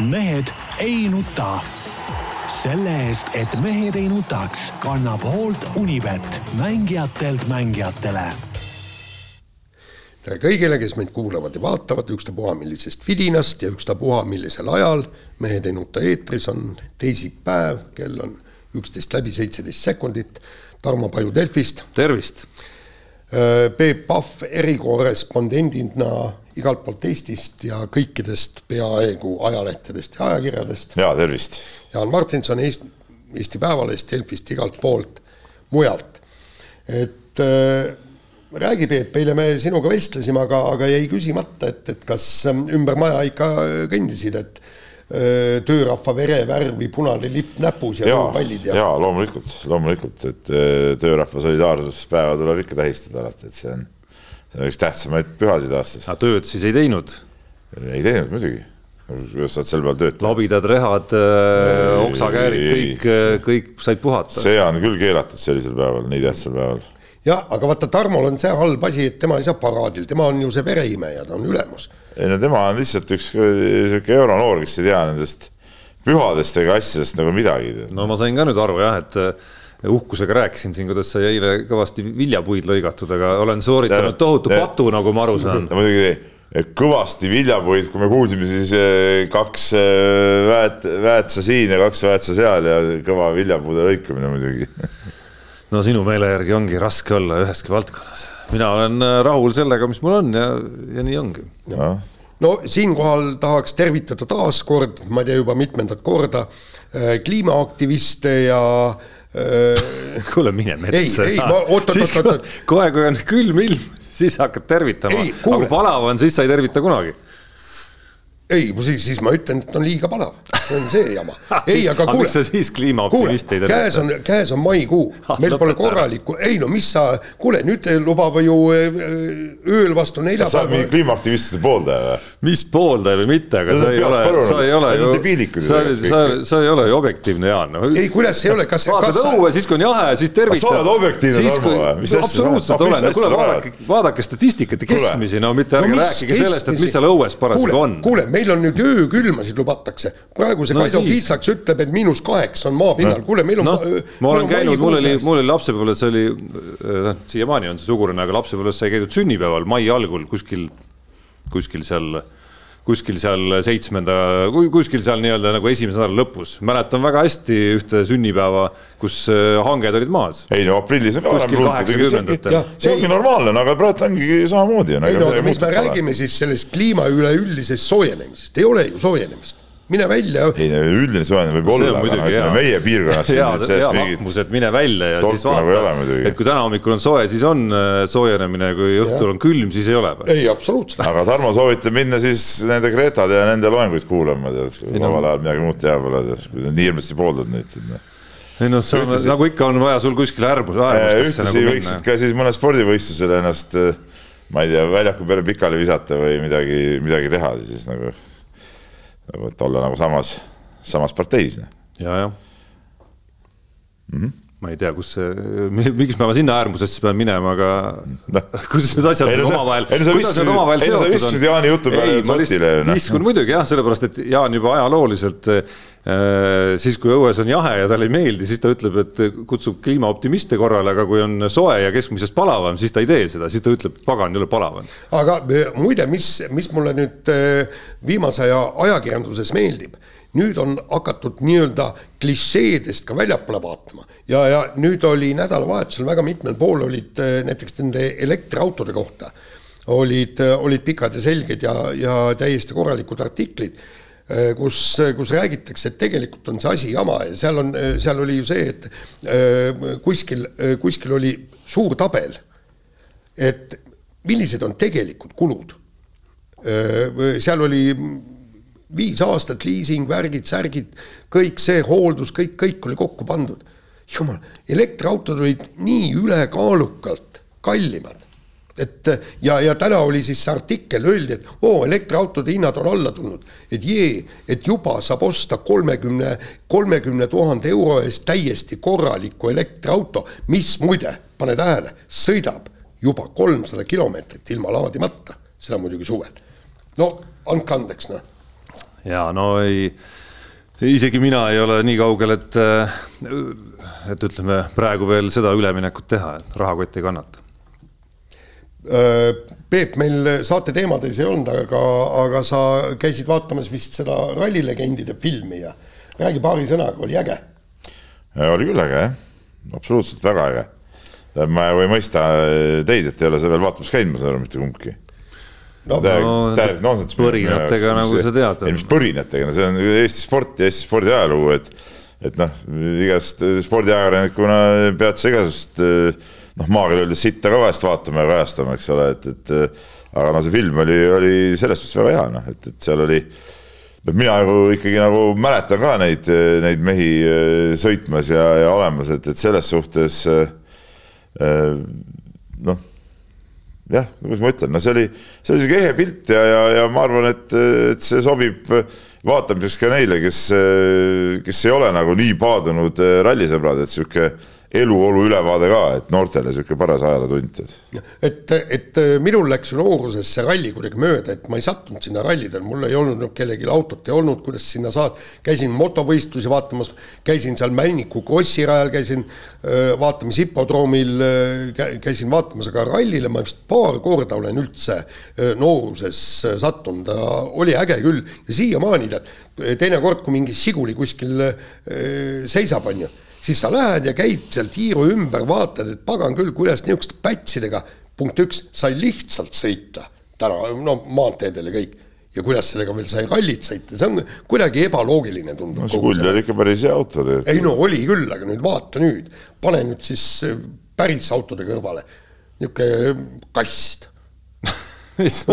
mehed ei nuta. selle eest, et mehed ei nutaks, kannab hoolt Unibet, mängijatelt mängijatele tere kõigile, kes meid kuulavad ja vaatavad, ükstapuha millisest vidinast ja ükstapuha millisel ajal. mehed ei nuta eetris on teisipäev, kell on üksteist läbi seitseteist sekundit. Tarmo Paju Delfist. tervist. Peep Pahv erikorrespondendina igalt poolt Eestist ja kõikidest peaaegu ajalehtedest ja ajakirjadest. ja tervist. Jaan Martinson Eesti, Eesti Päevalehest, Delfist, igalt poolt mujalt. et äh, räägi, Peep, eile me sinuga vestlesime, aga, aga jäi küsimata, et, et kas ähm, ümber maja ikka kõndisid, et öö, töörahva verevärvi punane lipp näpus ja, ja pallid ja, ja loomulikult, loomulikult, et töörahva solidaarsuspäeva tuleb ikka tähistada alati, et see on, see on üks tähtsamaid pühasid aastas. aga tööd siis ei teinud? ei teinud muidugi kuidas saad sel peal tööd teha? labidad, rehad, oksakäärid, kõik, kõik said puhata. see on küll keelatud sellisel päeval, nii tähtsal päeval jah, aga vaata, Tarmol on see halb asi, et tema ei saa paraadil, tema on ju see vereimeja, ta on ülemus. ei no tema on lihtsalt üks sihuke euronoor, kes ei tea nendest pühadest ega asjadest nagu midagi. no ma sain ka nüüd aru jah, et äh, uhkusega rääkisin siin, kuidas sai eile kõvasti viljapuid lõigatud, aga olen sooritanud tohutu patu, nagu ma aru saan. muidugi kõvasti viljapuid, kui me kuulsime, siis äh, kaks äh, väet-, väetsa siin ja kaks väetsa seal ja kõva viljapuude lõikamine muidugi no sinu meele järgi ongi raske olla üheski valdkonnas. mina olen rahul sellega, mis mul on ja, ja nii ongi. no siinkohal tahaks tervitada taas kord, ma ei tea juba mitmendat korda, kliimaaktiviste ja äh, kuule, mine metsa. ei, ei, ma oot, oot, oot, oot. kohe, kui on külm ilm, siis hakkad tervitama, aga kui palav on, siis sa ei tervita kunagi ei, siis, siis ma ütlen, et on liiga palav, see on see jama. ei, aga kuule. miks sa siis kliimaoptimist ei tervita? käes on, käes on maikuu, meil pole korralikku, ei no mis sa, kuule nüüd lubab ju äh, ööl vastu neljapäeva. sa oled mingi kliimaaktivistide pooldaja või? mis pooldaja või mitte, aga sa ei ole, sa ei ole ju, sa, sa, sa ei ole ju objektiivne, Jaan no.. ei, kuidas ei ole, kas. vaatad õue, siis kui on jahe, siis tervitad. sa oled objektiivne, Tarmo või? absoluutselt olen, kuule vaadake, vaadake statistikat ja keskmisi, no mitte ärge rääkige sellest, et mis seal õues parasjagu on. kuule, meil on nüüd öökülmasid lubatakse. praegu see no, Kaido siis... Kiitsaks ütleb, et miinus kaheksa on maapinnal no., kuule, meil on no,. ma olen käinud, mul oli, mul oli lapsepõlves oli, noh, siiamaani on see sugulane, aga lapsepõlves sai käidud sünnipäeval mai algul kuskil, kuskil seal kuskil seal seitsmenda, kuskil seal nii-öelda nagu esimese nädala lõpus. mäletan väga hästi ühte sünnipäeva, kus äh, hanged olid maas. ei no aprillis on ka kuskil kaheksakümnendatel. see ongi normaalne, no aga praegu ongi samamoodi. ei no aga mis me räägime siis sellest kliima üleüldisest soojenemisest, ei ole ju soojenemist mine välja. ei no üldine soojenemine võib olla, aga noh, ütleme meie piirkonnas. hea, hea et mine välja ja siis vaata, et kui täna hommikul on soe, siis on äh, soojenemine, kui õhtul ja. on külm, siis ei ole. ei, absoluutselt. aga Tarmo soovitab minna siis nende Gretade ja nende loenguid kuulama, tead, kui vabal ajal midagi muud teha pole, tead, kui nii hirmsasti pooldad neid. ei noh, nagu ikka on vaja sul kuskile äärmus, äärmustesse nagu minna. võiksid ka siis mõne spordivõistlusele ennast, ma ei tea, väljaku peale pikali visata või midagi, midagi teha siis nagu nagu et olla nagu samas, samas parteis. Noh. ja, jah mm. -hmm ma ei tea, kus see, miks ma sinna äärmusesse pean minema, aga no. kuidas need asjad omavahel, kuidas need omavahel seotud on. Jaani jutu peale sotile. viskun muidugi jah, sellepärast et Jaan juba ajalooliselt Äh, siis, kui õues on jahe ja talle ei meeldi, siis ta ütleb, et kutsub kliimaoptimiste korrale, aga kui on soe ja keskmisest palavam, siis ta ei tee seda, siis ta ütleb, pagan, jõle palav on. aga muide, mis, mis mulle nüüd äh, viimase aja ajakirjanduses meeldib, nüüd on hakatud nii-öelda klišeedest ka väljapoole vaatama. Ja, ja nüüd oli nädalavahetusel väga mitmel pool olid äh, näiteks nende elektriautode kohta olid, olid pikad ja selged ja, ja täiesti korralikud artiklid. Äh, kus, kus räägitakse, et tegelikult on see asi jama ja seal on, seal oli ju see, et äh, kuskil, kuskil oli suur tabel, et millised on tegelikud kulud. Äh, seal oli viis aastat liising, värgid, särgid, kõik see hooldus, kõik, kõik oli kokku pandud. jumal, elektriautod olid nii ülekaalukalt kallimad et ja, ja täna oli siis see artikkel, öeldi, et oo, elektriautode hinnad on alla tulnud, et jee, et juba saab osta kolmekümne, kolmekümne tuhande euro eest täiesti korraliku elektriauto, mis muide, pane tähele, sõidab juba kolmsada kilomeetrit ilma laadimata, seda muidugi suvel. no andke andeks, noh ja no ei, isegi mina ei ole nii kaugel, et, et ütleme praegu veel seda üleminekut teha, et rahakott ei kannata. Peep, meil saate teemades ei olnud, aga, aga sa käisid vaatamas vist seda rallilegendide filmi ja räägi paari sõnaga, oli äge? oli küll äge jah, absoluutselt väga äge. ma ei mõista teid, et ei ole seda veel vaatamas käinud, ma saan aru, mitte kumbki no, täielik no, nonsenss. põrinatega, nagu sa tead. ei, mis põrinatega, no see on Eesti sport ja Eesti spordi ajalugu, et, et noh, igast spordiajakirjanikuna pead sa igasugust noh, maakeeli öeldes sitta ka vahest vaatama ja kajastama, eks ole, et, et aga no see film oli, oli selles suhtes väga hea, noh, et, et seal oli noh, mina nagu ikkagi nagu mäletan ka neid, neid mehi sõitmas ja, ja olemas, et, et selles suhtes noh jah, kuidas ma ütlen, no see oli, see oli sihuke ehe pilt ja, ja, ja ma arvan, et, et see sobib vaatamiseks ka neile, kes, kes ei ole nagu nii paadunud rallisõbrad, et sihuke eluolu ülevaade ka, et noortele niisugune paras ajalootund. et, et minul läks ju nooruses see ralli kuidagi mööda, et ma ei sattunud sinna rallidele, mul ei olnud kellelgi autot ei olnud, kuidas sinna saad, käisin motovõistlusi vaatamas, käisin seal Männiku krossi rajal, käisin vaatamas hipodroomil, käisin vaatamas, aga rallile ma vist paar korda olen üldse nooruses sattunud, oli äge küll ja siiamaani tead, teinekord, kui mingi siguli kuskil seisab, on ju siis sa lähed ja käid seal tiiru ümber, vaatad, et pagan küll, kuidas niisuguste pätsidega, punkt üks, sai lihtsalt sõita. Täna, no maanteedel ja kõik. Ja kuidas sellega veel sai rallit sõita, see on kuidagi ebaloogiline tundub. no see Kull oli ikka päris hea auto tegelikult. ei no oli küll, aga nüüd vaata nüüd, pane nüüd siis päris autode kõrvale, niisugune kast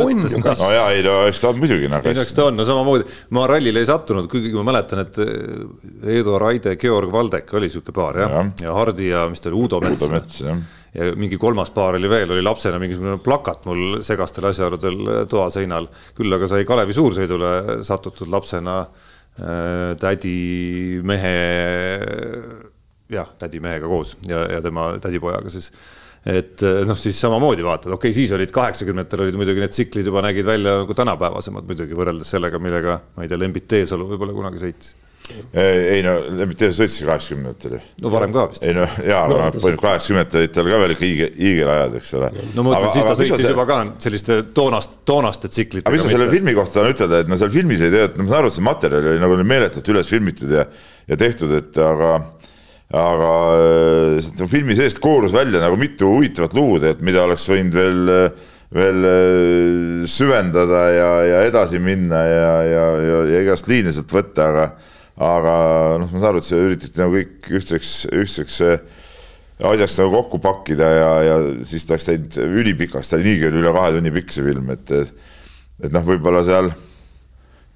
on ju kas. no jaa, ei no eks ta on muidugi nagu. ei no eks ta on, no samamoodi, ma rallile ei sattunud, kuigi ma mäletan, et eh, Eedo Raide, Georg Valdek oli sihuke paar jah ja., ja Hardi ja mis ta oli, Uudo Mets. Uudo Mets jah ja mingi kolmas paar oli veel, oli lapsena mingisugune plakat mul segastel asjaoludel toaseinal, küll aga sai Kalevi suursõidule satutud lapsena äh, tädimehe, jah, tädimehega koos ja, ja tema tädipojaga siis et eh, noh, siis samamoodi vaatad, okei okay,, siis olid kaheksakümnendatel olid muidugi need tsiklid juba nägid välja nagu tänapäevasemad muidugi võrreldes sellega, millega ma ei tea, Lembit Teesalu võib-olla kunagi sõitis ei no Lembit Teesalu sõitis kaheksakümnendatel ju. no varem ka vist. ei no jaa no,, põhimõtteliselt kaheksakümnendatel olid tal ka veel ikka hiigel, hiigelajad, eks ole. no ma mõtlen, siis ta sõitis see... juba ka selliste toonast, toonaste tsiklitega. aga mis sa selle filmi kohta ütelda, et no seal filmis ei tea, et no ma saan aru, et see materjal oli nagu meeletult üles filmitud ja, ja tehtud, et aga aga äh, filmi seest koorus välja nagu mitu huvitavat lugu, et mida oleks võinud veel, veel äh, süvendada ja, ja edasi minna ja, ja, ja, ja igast liine sealt võtta, aga aga noh, ma saan aru, et see üritati nagu kõik ühtseks, ühtseks äh, asjaks nagu kokku pakkida ja, ja siis ta oleks teinud ülipikaks, ta oli niigi üle kahe tunni pikk see film, et et noh, võib-olla seal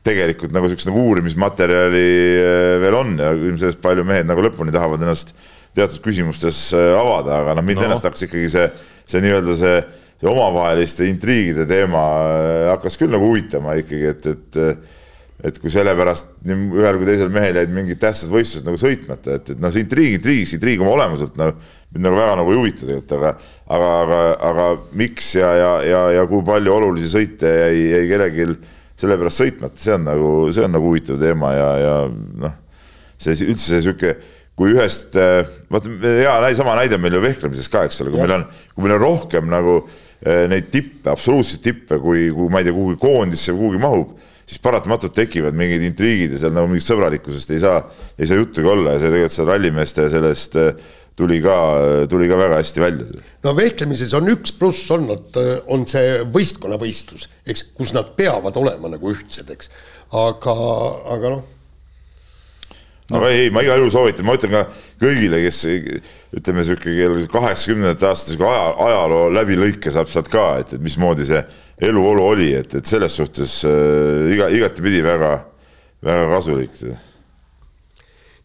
tegelikult nagu siukest nagu uurimismaterjali eh, veel on ja ilmselt palju mehed nagu lõpuni tahavad ennast teatud küsimustes eh, avada, aga noh, mind no. ennast hakkas ikkagi see, see nii-öelda see, see omavaheliste intriigide teema eh, hakkas küll nagu huvitama ikkagi, et, et et kui sellepärast nii ühel kui teisel mehel jäid mingid tähtsad võistlused nagu sõitmata, et, et noh, see intriig, intriig, intriig oma olemuselt noh, mind nagu väga nagu ei huvita tegelikult, aga aga, aga, aga miks ja, ja, ja, ja kui palju olulisi sõite jäi, jäi kellelgi sellepärast sõitmata, see on nagu, see on nagu huvitav teema ja, ja noh, see üldse see sihuke, kui ühest, äh, vaata hea sama näide meil ju vehklemises ka, eks ole, kui ja. meil on, kui meil on rohkem nagu äh, neid tippe, absoluutseid tippe, kui, kui ma ei tea, kuhugi koondisse või kuhugi mahub, siis paratamatult tekivad mingid intriigid ja seal nagu mingist sõbralikkusest ei saa, ei saa juttugi olla ja see tegelikult seda rallimeeste sellest äh, tuli ka, tuli ka väga hästi välja. no vehklemises on üks pluss olnud, on see võistkonnavõistlus, eks, kus nad peavad olema nagu ühtsed, eks, aga, aga noh. No.. aga ei, ma igal juhul soovitan, ma ütlen ka kõigile, kes ütleme sihuke kaheksakümnendate aastate sihuke aja, ajaloo läbilõike saab sealt ka, et, et mismoodi see eluolu oli, et, et selles suhtes äh, iga, igatepidi väga, väga kasulik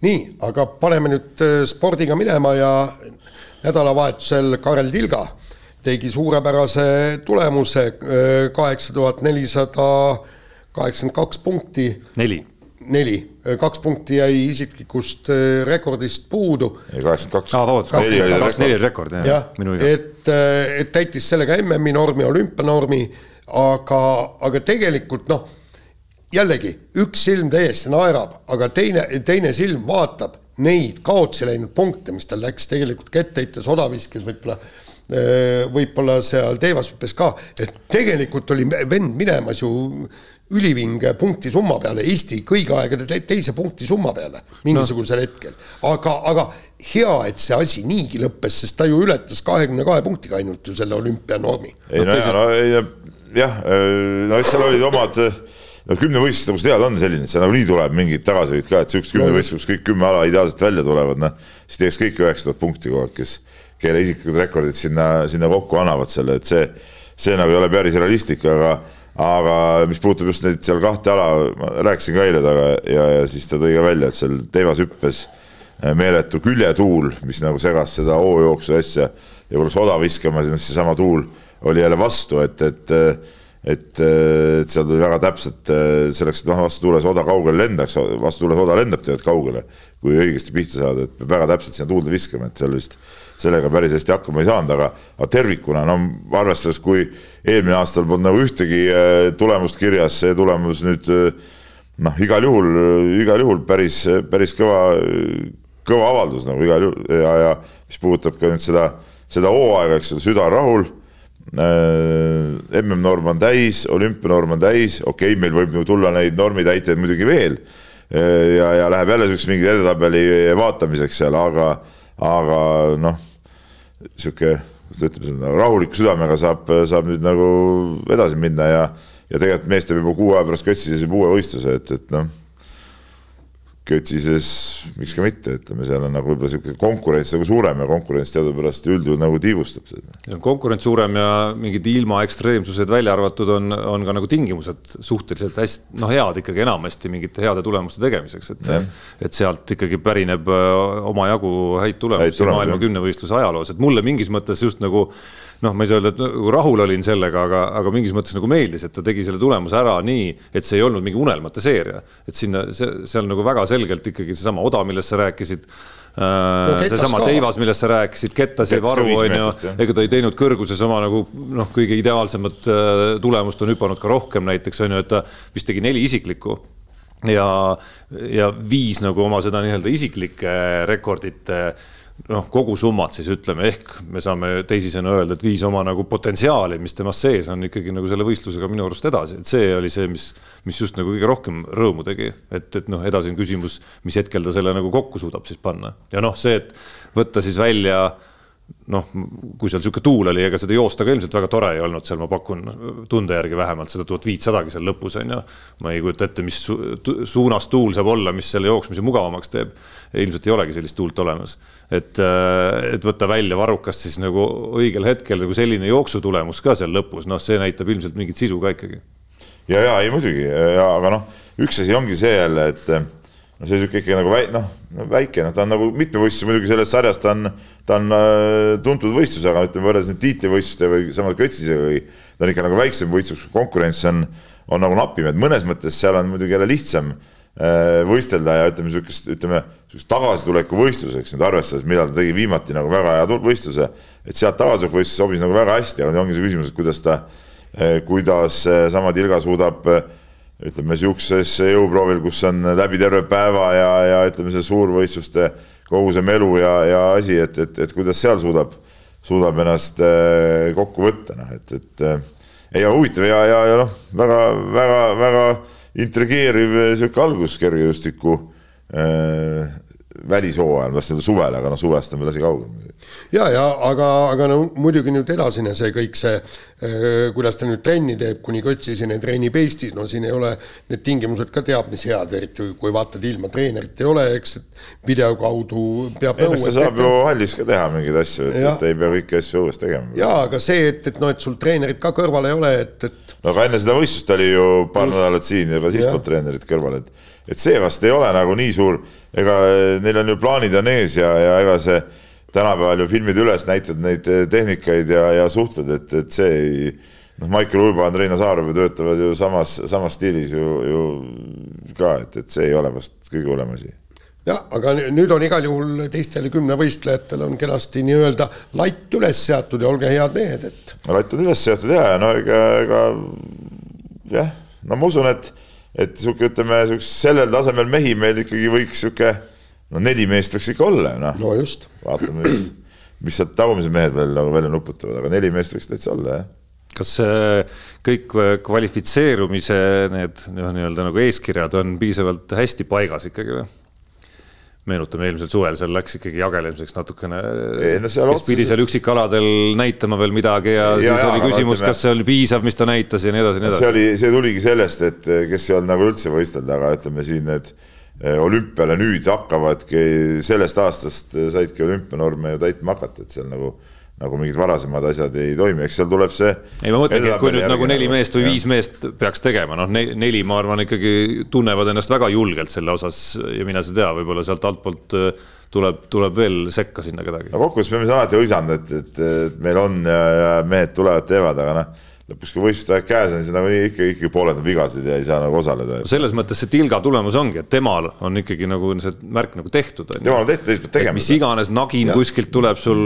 nii, aga paneme nüüd äh, spordiga minema ja nädalavahetusel Karel Tilga tegi suurepärase tulemuse, äh, kaheksa tuhat nelisada kaheksakümmend kaks punkti. neli. neli, äh, kaks punkti jäi isiklikust rekordist puudu. ei, kaheksakümmend kaks. aa, vabandust, neli oli rekord, jah ja,. et, et täitis sellega MM-i normi, olümpianormi, aga, aga tegelikult noh jällegi üks silm täiesti naerab, aga teine, teine silm vaatab neid kaotsi läinud punkte, mis tal läks tegelikult kettheites, odaviskes võib-olla äh, võib-olla seal teevashüppes ka, et tegelikult oli vend minemas ju ülivinge punkti summa peale, Eesti kõigi aegade teise punkti summa peale mingisugusel no. hetkel. aga, aga hea, et see asi niigi lõppes, sest ta ju ületas kahekümne kahe punktiga ainult ju selle olümpianormi. ei no, no, no jah, no eks seal olid omad no kümnevõistlused, nagu sa tead, on selline, et see nagunii tuleb mingid tagasivõid ka, et siukest kümnevõistlust, kus kõik kümme ala ideaalselt välja tulevad, noh, siis teeks kõik üheksa tuhat punkti kogu aeg, kes, kelle isiklikud rekordid sinna, sinna kokku annavad selle, et see, see nagu ei ole päris realistlik, aga aga mis puutub just neid seal kahte ala, ma rääkisin ka eile temaga ja, ja siis ta tõi ka välja, et seal teevashüppes meeletu küljetuul, mis nagu segas seda hoojooksu asja ja kui oleks oda viskama, siis seesama tuul oli jälle vastu, et, et et, et seal tuli väga täpselt selleks, et noh, vastutuules oda kaugele lendaks, vastutuules oda lendab tead kaugele, kui õigesti pihta saada, et peab väga täpselt sinna tuulde viskama, et seal vist sellega päris hästi hakkama ei saanud, aga, aga tervikuna no arvestades, kui eelmine aastal polnud nagu ühtegi äh, tulemust kirjas, see tulemus nüüd noh, igal juhul, igal juhul päris, päris kõva, kõva avaldus nagu igal juhul. Ja, ja mis puudutab ka nüüd seda, seda hooaega, eks ole, süda on rahul Äh, MM-norm on täis, olümpianorm on täis, okei okay,, meil võib ju tulla neid normitäitjaid muidugi veel. Äh, ja, ja läheb jälle siukse mingi edetabeli vaatamiseks seal, aga, aga noh, sihuke, kuidas ta ütleb, rahuliku südamega saab, saab nüüd nagu edasi minna ja, ja tegelikult mees teeb juba kuu aja pärast Kötsis juba uue võistluse, et, et noh Kötsises miks ka mitte, ütleme, seal on nagu võib-olla niisugune konkurents nagu suurem ja konkurents teadupärast üldjuhul nagu tiivustab seda. konkurents suurem ja mingid ilma ekstreemsused välja arvatud on, on ka nagu tingimused suhteliselt hästi, noh, head ikkagi enamasti mingite heade tulemuste tegemiseks, et, et sealt ikkagi pärineb äh, omajagu häid tulemusi maailma kümnevõistluse ajaloos, et mulle mingis mõttes just nagu noh, ma ei saa öelda, et nagu rahul olin sellega, aga, aga mingis mõttes nagu meeldis, et ta tegi selle tulemuse ära nii, et see ei olnud mingi unelmate seeria. et sinna, see, seal nagu väga selgelt ikkagi seesama oda, millest sa rääkisid äh, no,. seesama teivas, millest sa rääkisid, Kettase varu on ju, ega ta ei teinud kõrguses oma nagu noh, kõige ideaalsemat äh, tulemust on hüpanud ka rohkem näiteks on ju, et ta vist tegi neli isiklikku ja, ja viis nagu oma seda nii-öelda isiklike rekordite äh, noh, kogusummat siis ütleme, ehk me saame teisisõnu öelda, et viis oma nagu potentsiaali, mis temas sees on ikkagi nagu selle võistlusega minu arust edasi, et see oli see, mis, mis just nagu kõige rohkem rõõmu tegi, et, et noh, edasi on küsimus, mis hetkel ta selle nagu kokku suudab siis panna. Ja noh, see, et võtta siis välja noh, kui seal niisugune tuul oli, ega seda joosta ka ilmselt väga tore ei olnud seal, ma pakun tunde järgi vähemalt seda tuhat viitsadagi seal lõpus on ju. ma ei kujuta ette, mis su suunas tuul saab olla, mis selle jooksmise mugavamaks teeb. ilmselt ei olegi sellist tuult olemas, et, äh, et võtta välja varrukast siis nagu õigel hetkel nagu selline jooksutulemus ka seal lõpus, noh, see näitab ilmselt mingit sisu ka ikkagi. ja, ja ei muidugi aga noh, üks asi ongi see jälle, et no see sihuke ikka nagu väi, noh, väike, noh, ta on nagu mitmevõistlus muidugi selles sarjas, ta on, ta on äh, tuntud võistlus, aga ütleme võrreldes nüüd tiitlivõistluste või sama Kötsisega või ta on ikka nagu väiksem võistlus, konkurents on, on nagu napim, et mõnes mõttes seal on muidugi jälle lihtsam äh, võistelda ja ütleme sihukest, ütleme sihukest tagasituleku võistluseks nüüd arvestades, millal ta tegi viimati nagu väga hea võistluse, et sealt tagasituleku võistlus sobis nagu väga hästi, aga ongi see küsimus, et kuidas ta, äh, kuidas sama Tilga suudab äh, ütleme sihukeses jõuproovil, kus on läbi terve päeva ja, ja ütleme, see suurvõistluste kogu see melu ja, ja asi, et, et, et kuidas seal suudab, suudab ennast äh, kokku võtta, noh, et, et äh, ei, huvitav ja, ja, ja noh, väga, väga, väga intrigeeriv sihuke algus kergejõustiku äh, välishooajal, ma tahtsin suvel, aga noh, suvest on veel asi kaugel ja, ja aga, aga no muidugi nüüd edasine see kõik see, äh, kuidas ta nüüd trenni teeb, kuni Kötsiseni treenib Eestis, no siin ei ole need tingimused ka teab mis head, eriti kui vaatad ilma treenerit ei ole, eks, et video kaudu peab nõu. ta saab ju hallis ka teha mingeid asju, et, et ei pea kõiki asju õues tegema. jaa, aga see, et, et noh, et sul treenerit ka kõrval ei ole, et, et. no aga enne seda võistlust oli ju paar nädalat siin ja ka siis polnud treenerit kõrval, et, et see vast ei ole nagu nii suur, ega neil on ju plaanid on ees ja, ja ega see tänapäeval ju filmid üles, näitad neid eh, tehnikaid ja, ja suhtled, et, et see ei noh, Maicel Uibo, Andrei Nazarov ju töötavad ju samas, samas stiilis ju, ju ka, et, et see ei ole vast kõige hullem asi. jah, aga nüüd on igal juhul teistel kümnevõistlejatel on kenasti nii-öelda latt üles seatud ja olge head mehed, et. latt on üles seatud ja, ja no ega, ega jah, no ma usun, et et sihuke, ütleme, sellel tasemel mehi meil ikkagi võiks sihuke, no neli meest võiks ikka olla ju noh. no just. vaatame, mis, mis sealt tagumised mehed veel nagu välja nuputavad, aga neli meest võiks täitsa olla jah kas kõik kvalifitseerumise need noh, nii-öelda nagu eeskirjad on piisavalt hästi paigas ikkagi või? Meenutame eelmisel suvel, seal läks ikkagi jagelemiseks natukene. No kes otseselt... pidi seal üksikaladel näitama veel midagi ja, ja siis ja, oli küsimus, kas see oli piisav, mis ta näitas ja nii edasi nii edasi. see oli, see tuligi sellest, et kes ei olnud nagu üldse võistelda, aga ütleme siin need eh, olümpiale nüüd hakkavadki, sellest aastast saidki olümpianorme ju täitma hakata, et seal nagu nagu mingid varasemad asjad ei toimi, eks seal tuleb see. ei, ma mõtlengi, et kui nüüd nagu neli meest või viis meest peaks tegema, noh, neli, ma arvan, ikkagi tunnevad ennast väga julgelt selle osas ja mine sa tea, võib-olla sealt altpoolt äh, tuleb, tuleb veel sekka sinna kedagi. no kokkuvõttes me oleme alati hõisanud, et, et, et meil on ja, ja mehed tulevad, teevad, aga noh lõpuks, kui võistluste aeg käes on, siis nagu ikka, ikkagi pooled on vigased ja ei saa nagu osaleda. selles mõttes see Tilga tulemus ongi, et temal on ikkagi nagu see märk nagu tehtud. temal on tehtud, teised peavad tegema. mis iganes nagin ja. kuskilt tuleb sul,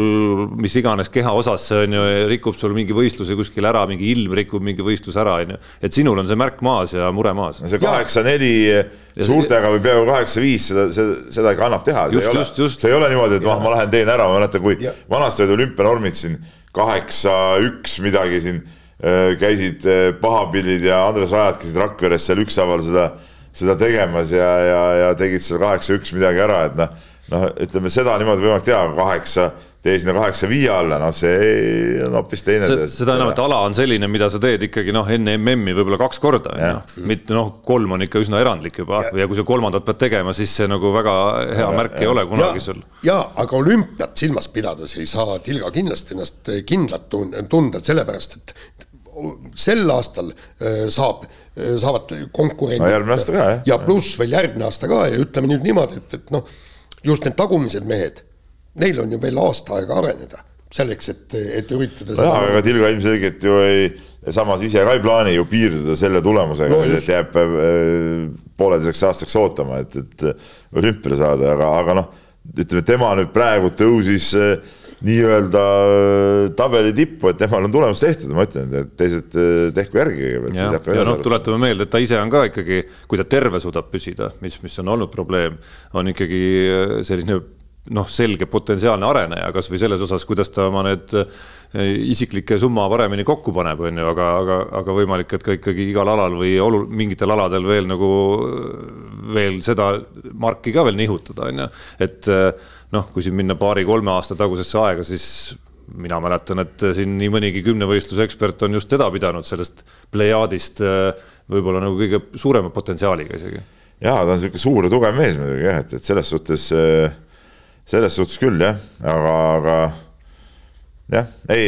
mis iganes kehaosasse on ju, rikub sul mingi võistluse kuskil ära, mingi ilm rikub mingi võistluse ära, on ju. et sinul on see märk maas ja mure maas. see kaheksa-neli suurtega või peaaegu kaheksa-viis, seda, seda, seda ikka annab teha. just, just, just. see ei ole niimoodi, et noh, ma lähen teen ära, ma mäletan, kui ja. vanasti olid olümpianormid siin kaheksa-üks midagi siin käisid äh, pahapillid ja Andres Rajat käisid Rakveres seal ükshaaval seda, seda tegemas ja, ja, ja tegid seal kaheksa-üks midagi ära, et noh, noh, ütleme seda niimoodi võimalik teha, kaheksa tee sinna kaheksa viie alla, noh, see on hoopis teine. seda enam, et ala on selline, mida sa teed ikkagi noh, enne MM-i võib-olla kaks korda, on ju. mitte noh, kolm on ikka üsna erandlik juba ja. ja kui sa kolmandat pead tegema, siis see nagu väga hea ja, märk ja. ei ole kunagi ja, sul. ja aga olümpiat silmas pidades ei saa Tilga kindlasti ennast kindlalt tunda, sellepärast et sel aastal äh, saab, äh, saavad konkurendid no,. järgmine aasta ka, jah. ja pluss veel järgmine aasta ka ja ütleme nüüd niimoodi, et, et noh, just need tagumised mehed, neil on ju veel aasta aega areneda selleks, et, et üritada no. jah, aga Tilga ilmselgelt ju ei, samas ise ka ei plaani ju piirduda selle tulemusega no,, et jääb äh, pooleteiseks aastaks ootama, et, et olümpiale saada, aga, aga noh, ütleme tema nüüd praegu tõusis äh, nii-öelda äh, tabeli tippu, et temal on tulemus tehtud, ma ütlen, et teised äh, tehku järgi kõigepealt. ja, ja noh, tuletame meelde, et ta ise on ka ikkagi, kui ta terve suudab püsida, mis, mis on olnud probleem, on ikkagi äh, selline noh, selge potentsiaalne areneja, kasvõi selles osas, kuidas ta oma need isiklikke summa paremini kokku paneb, on ju, aga, aga, aga võimalik, et ka ikkagi igal alal või olu-, mingitel aladel veel nagu veel seda marki ka veel nihutada, on ju, et noh, kui siin minna paari-kolme aasta tagusesse aega, siis mina mäletan, et siin nii mõnigi kümnevõistluse ekspert on just teda pidanud sellest plejaadist äh, võib-olla nagu kõige suurema potentsiaaliga isegi. ja ta on niisugune suur ja tugev mees muidugi jah, et, et selles suhtes, äh, selles suhtes küll jah, aga, aga jah, ei,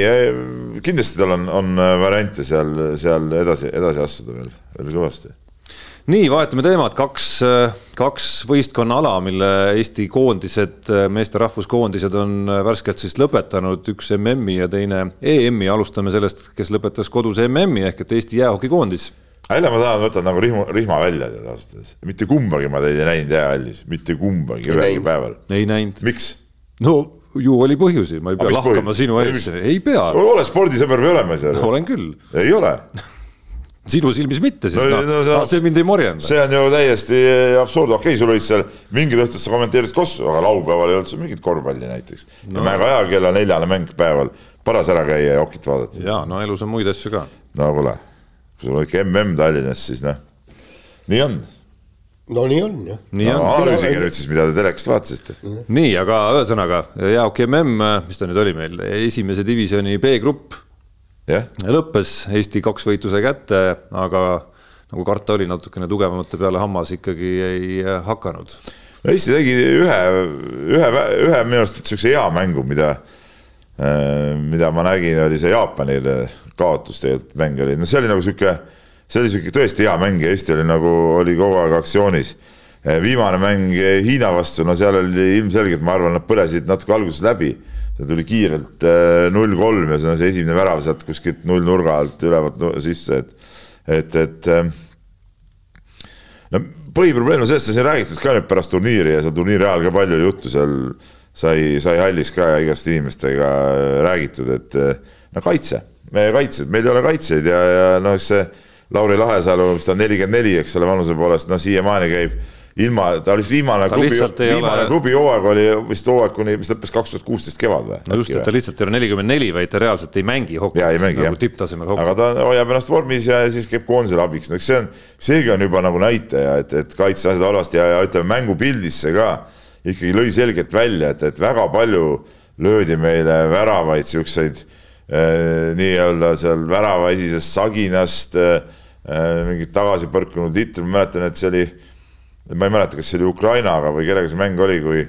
kindlasti tal on, on variante seal, seal edasi, edasi astuda veel, veel kõvasti nii, vahetame teemat, kaks, kaks võistkonnaala, mille Eesti koondised, meeste rahvuskoondised on värskelt siis lõpetanud, üks MM-i ja teine EM-i, alustame sellest, kes lõpetas kodus MM-i ehk et Eesti jäähokikoondis jälle ma tahan võtta nagu rihma, rihma välja tead ausalt öeldes, mitte kumbagi ma teid ei näinud jäähallis, mitte kumbagi ühelgi päeval. ei näinud. miks? no ju oli põhjusi, ma ei pea lahkama sinu ees, ei pea. ole spordisõber või ole ma ei saa aru. olen küll. ei ole sinu silmis mitte siis no, no, no, see mind ei morjenda. see on ju täiesti absurd, okei okay,, sul olid seal mingid õhtud sa kommenteerisid Kossu, aga laupäeval ei olnud sul mingit korvpalli näiteks no.. ja väga hea kella neljane mäng päeval, paras ära käia ja okit vaadata. ja no elus on muid asju ka. no kuule, kui sul on ikka mm Tallinnas, siis noh, nii on no nii on jah. No, analüüsige nüüd siis, mida te telekast vaatasite. nii, aga ühesõnaga Jaak MM, mis ta nüüd oli meil, esimese divisjoni B-grupp yeah.. lõppes Eesti kaks võitu sai kätte, aga nagu karta oli, natukene tugevamate peale hammas ikkagi ei hakanud. no Eesti tegi ühe, ühe, ühe minu arust niisuguse hea mängu, mida, äh, mida ma nägin, oli see Jaapanile kaotus tegelikult mäng oli, no see oli nagu niisugune, see oli niisugune tõesti hea mäng ja Eesti oli nagu, oli kogu aeg aktsioonis. Äh, viimane mäng Hiina vastu, no seal oli ilmselgelt, ma arvan, nad põlesid natuke alguses läbi see tuli kiirelt äh, null kolm ja see on see esimene värav sealt kuskilt null nurga alt ülevalt sisse, et, et, et ähm, no põhiprobleem on sellest, siin räägitud ka nüüd pärast turniiri ja seal turniiri ajal ka palju oli juttu seal sai, sai hallis ka ja igast inimestega räägitud, et äh, no kaitse, meie kaitsjad, meil ei ole kaitsjaid ja, ja noh, see Lauri Lahesalu, mis ta on nelikümmend neli, eks ole, vanuse poolest, noh siiamaani käib ilma, ta oli viimane Ta klubi, viimane ole- klubi hooaeg oli vist hooaeg kuni, mis lõppes kaks tuhat kuusteist kevad või? no just, et ta lihtsalt ei ole nelikümmend neli, vaid ta reaalselt ei mängi hokit ja ei mängi nagu jah. tipptasemel hokit. aga ta hoiab ennast vormis ja siis käib koondisele abiks, no eks see on, seegi on juba nagu näitaja, et, et kaitse asjad halvasti ja, ja ütleme mängupildis see ka ikkagi lõi selgelt välja, et, et väga palju löödi meile väravaid siukseid eh, nii-öelda seal värava esisest saginast eh, eh, mingit tagasi põrkunud litri, ma mäletan, et see oli, ma ei mäleta, kas see oli Ukrainaga või kellega see mäng oli, kui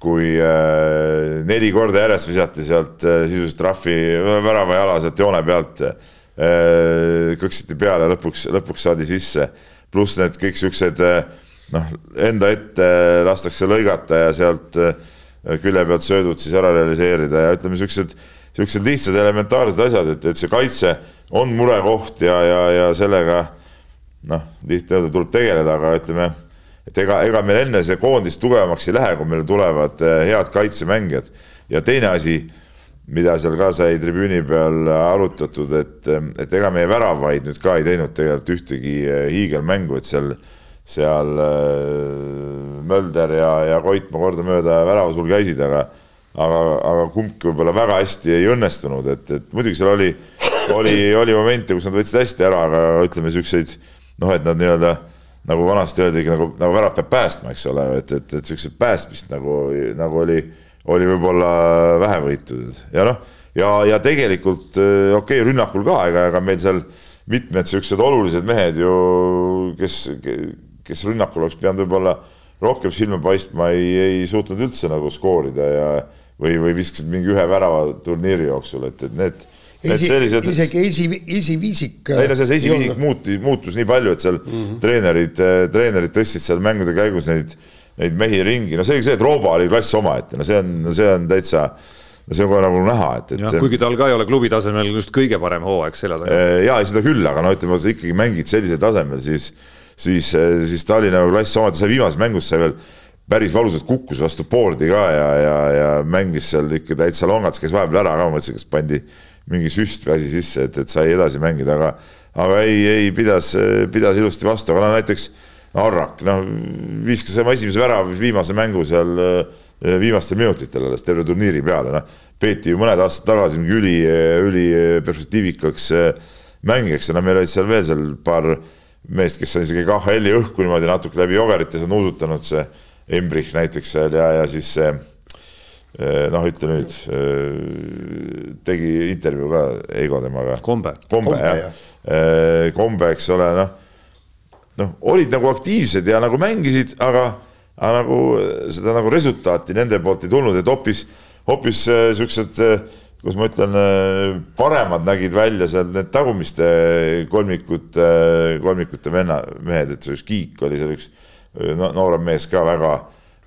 kui äh, neli korda järjest visati sealt äh, sisuliselt trahvi värava jala sealt joone pealt äh,. kõksiti peale, lõpuks, lõpuks saadi sisse. pluss need kõik siuksed äh, noh, enda ette lastakse lõigata ja sealt äh, külje pealt söödud siis ära realiseerida ja ütleme, siuksed, siuksed lihtsad elementaarsed asjad, et, et see kaitse on murekoht ja, ja, ja sellega noh, tihti öelda tuleb tegeleda, aga ütleme et ega, ega meil enne see koondis tugevamaks ei lähe, kui meil tulevad eh, head kaitsemängijad. ja teine asi, mida seal ka sai tribüüni peal arutatud, et, et ega meie väravaid nüüd ka ei teinud tegelikult ühtegi eh, hiigelmängu, et seal, seal Mölder ja, ja Koitmaa kordamööda väravasul käisid, aga aga, aga kumbki võib-olla väga hästi ei õnnestunud, et, et muidugi seal oli, oli, oli momente, kus nad võtsid hästi ära, aga ütleme siukseid noh, et nad nii-öelda nagu vanasti öeldi, nagu, nagu värav peab päästma, eks ole, et, et, et siukseid päästmist nagu, nagu oli, oli võib-olla vähe võitud ja noh, ja, ja tegelikult okei okay,, rünnakul ka, ega, ega meil seal mitmed siuksed olulised mehed ju, kes, kes rünnakul oleks pidanud võib-olla rohkem silma paistma, ei, ei suutnud üldse nagu skoorida ja või, või viskasid mingi ühe värava turniiri jooksul, et, et Need esi, sellised, isegi esi, esiviisik. ei no see esiviisik muuti, muutus nii palju, et seal mm -hmm. treenerid, treenerid tõstsid seal mängude käigus neid, neid mehi ringi, no selge see, et Rooba oli klass omaette, no see on, see on täitsa, no see on kohe nagu näha, et, et see, kuigi tal ka ei ole klubi tasemel just kõige parem hooaeg selja taga. ja ei, seda küll, aga no ütleme, sa ikkagi mängid sellisel tasemel, siis, siis, siis ta oli nagu klass omaette, sai viimases mängus sai veel päris valusalt kukkus vastu board'i ka ja, ja, ja mängis seal ikka täitsa longats, käis vahepeal ära ka, ma mõtlesin, kas pandi mingi süst või asi sisse, et, et sai edasi mängida, aga, aga ei, ei pidas, pidas ilusti vastu, aga no näiteks Arrak, noh viskas oma esimese värava viimase mängu seal eh, viimastel minutitel alles terve turniiri peale, noh. peeti ju mõned aastad tagasi mingi üli, üliperspektiivikaks eh, mängijaks ja no meil olid seal veel seal paar meest, kes on isegi KHL-i õhku niimoodi natuke läbi jogerites on uusutanud, see Embrich näiteks seal ja, ja siis see noh, ütle nüüd, tegi intervjuu ka Eigo temaga. kombe. kombe jah ja. ja., kombe, eks ole, noh, noh, olid nagu aktiivsed ja nagu mängisid, aga, aga nagu seda nagu resultaati nende poolt ei tulnud, et hoopis, hoopis siuksed, kuidas ma ütlen, paremad nägid välja seal need tagumiste kolmikute, kolmikute venna, mehed, et see üks Kiik oli seal üks no, noorem mees ka väga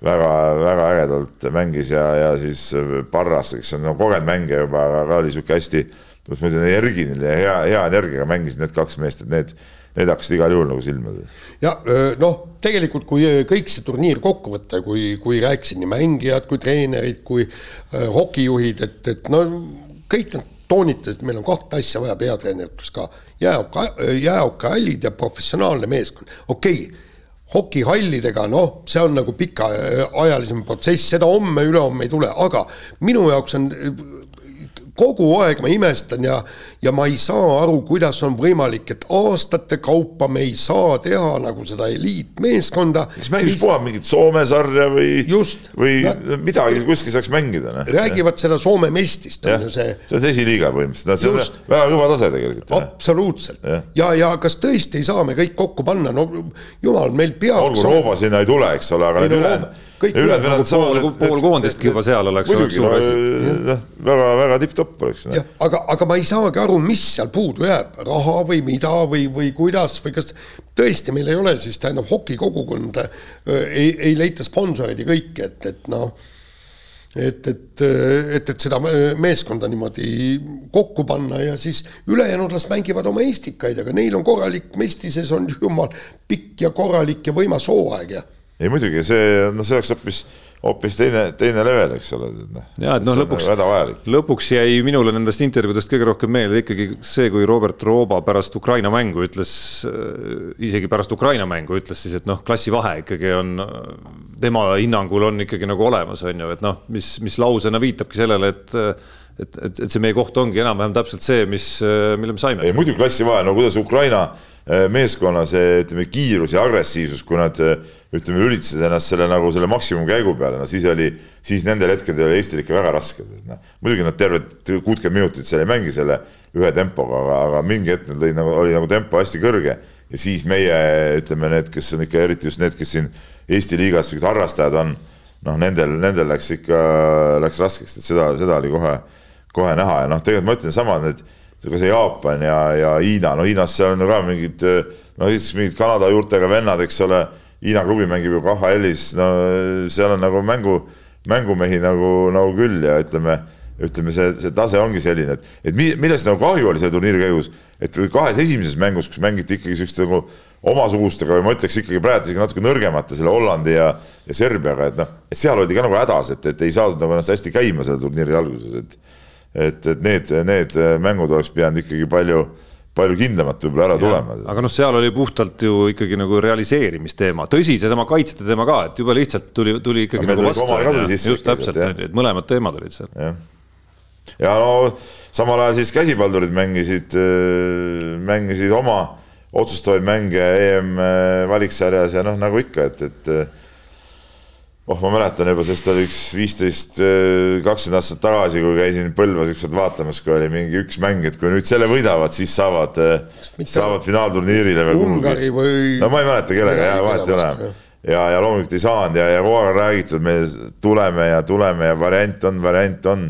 väga-väga ägedalt mängis ja, ja siis Parras, kes on no, kogenud mängija juba, aga oli sihuke hästi, kuidas ma ütlen, energiline ja hea, hea energiaga mängisid need kaks meest, et need, need hakkasid igal juhul nagu silma. ja noh, tegelikult kui kõik see turniir kokku võtta, kui, kui rääkisid nii mängijad kui treenerid kui äh, hokijuhid, et, et no kõik nad toonitasid, et meil on kahte asja vaja peatreenerites ka, jääoka, jääokahallid ja professionaalne meeskond, okei okay, hokihallidega, noh, see on nagu pikaajalisem protsess, seda homme-ülehomme ei tule, aga minu jaoks on kogu aeg ma imestan ja, ja ma ei saa aru, kuidas on võimalik, et aastate kaupa me ei saa teha nagu seda eliitmeeskonda. kas mängis puha mingit Soome sarja või, või Nad, midagi kuskil saaks mängida no?? räägivad seda Soome mestist, on ju see. see on see esiliiga põhimõtteliselt, no see on väga kõva tase tegelikult. absoluutselt ja. ja, ja kas tõesti ei saa me kõik kokku panna, no jumal, meil peaks. olgu Rooba sinna ei tule, eks ole, aga ei, need no, üle kõik üle, pool, pool koondistki juba seal oleks muidugi, noh, väga-väga tipp-topp oleks. jah, aga, aga ma ei saagi aru, mis seal puudu jääb, raha või mida või, või kuidas või kas tõesti meil ei ole siis tähendab hokikogukond ei, ei leita sponsoreid ja kõike, et, et noh et, et, et, et seda meeskonda niimoodi kokku panna ja siis ülejäänud las mängivad oma Eestikaid, aga neil on korralik, Mestises on jumal pikk ja korralik ja võimas hooaeg ja ei muidugi, see, no see oleks hoopis, hoopis teine, teine level, eks ole. Noh. ja et noh, lõpuks, nagu lõpuks jäi minule nendest intervjuudest kõige rohkem meelde ikkagi see, kui Robert Rooba pärast Ukraina mängu ütles, äh, isegi pärast Ukraina mängu ütles siis, et noh, klassivahe ikkagi on, tema hinnangul on ikkagi nagu olemas, on ju, et noh, mis, mis lausena viitabki sellele, et et, et, et see meie koht ongi enam-vähem täpselt see, mis, mille me saime. ei muidugi klassivahe, no kuidas Ukraina äh, meeskonna see, ütleme, kiirus ja agressiivsus, kui nad äh, ütleme, lülitasid ennast selle nagu selle maksimumkäigu peale, no siis oli, siis nendel hetkedel oli Eestil ikka väga raske. noh, muidugi nad terved kuutkümmend minutit seal ei mängi selle ühe tempoga, aga, aga mingi hetk neil lõi nagu, oli nagu tempo hästi kõrge ja siis meie, ütleme, need, kes on ikka eriti just need, kes siin Eesti liigas harrastajad on, noh, nendel, nendel läks ikka, läks raskeks, et seda, seda oli kohe, kohe näha. Ja noh, tegelikult ma ütlen sama, need ka see Jaapan ja, ja Hiina, no Hiinas seal on ju ka mingid, no siis mingid Kanada juurtega vennad, eks ole Hiina klubi mängib ju KHL-is, no seal on nagu mängu, mängumehi nagu, nagu küll ja ütleme, ütleme, see, see tase ongi selline, et, et millest nagu kahju oli selle turniiri käigus, et kahes esimeses mängus, kus mängiti ikkagi siukeste nagu omasugustega või ma ütleks ikkagi praegu isegi natuke nõrgemate selle Hollandi ja, ja Serbiaga, et noh, et seal oldi ka nagu hädas, et, et ei saadud nagu ennast hästi käima selle turniiri alguses, et et, et need, need mängud oleks pidanud ikkagi palju palju kindlamalt võib-olla ära tulema. aga noh, seal oli puhtalt ju ikkagi nagu realiseerimisteema, tõsi, seesama kaitsjate teema ka, et jube lihtsalt tuli, tuli ikkagi nagu vastu. just täpselt, et mõlemad teemad olid seal. ja, ja no samal ajal siis käsipaldurid mängisid, äh, mängisid oma otsustavaid mänge EM äh, valiksarjas ja noh, nagu ikka, et, et oh, ma mäletan juba, sest oli üks viisteist, eh, kakskümmend aastat tagasi, kui käisin Põlvas ükskord vaatamas, kui oli mingi üks mäng, et kui nüüd selle võidavad, siis saavad, eh, saavad finaalturniirile või Ungari või. no ma ei mäleta kellega, jah, vahet ei ole. ja, ja loomulikult ei saanud ja, ja kogu aeg on räägitud, me tuleme ja tuleme ja variant on, variant on.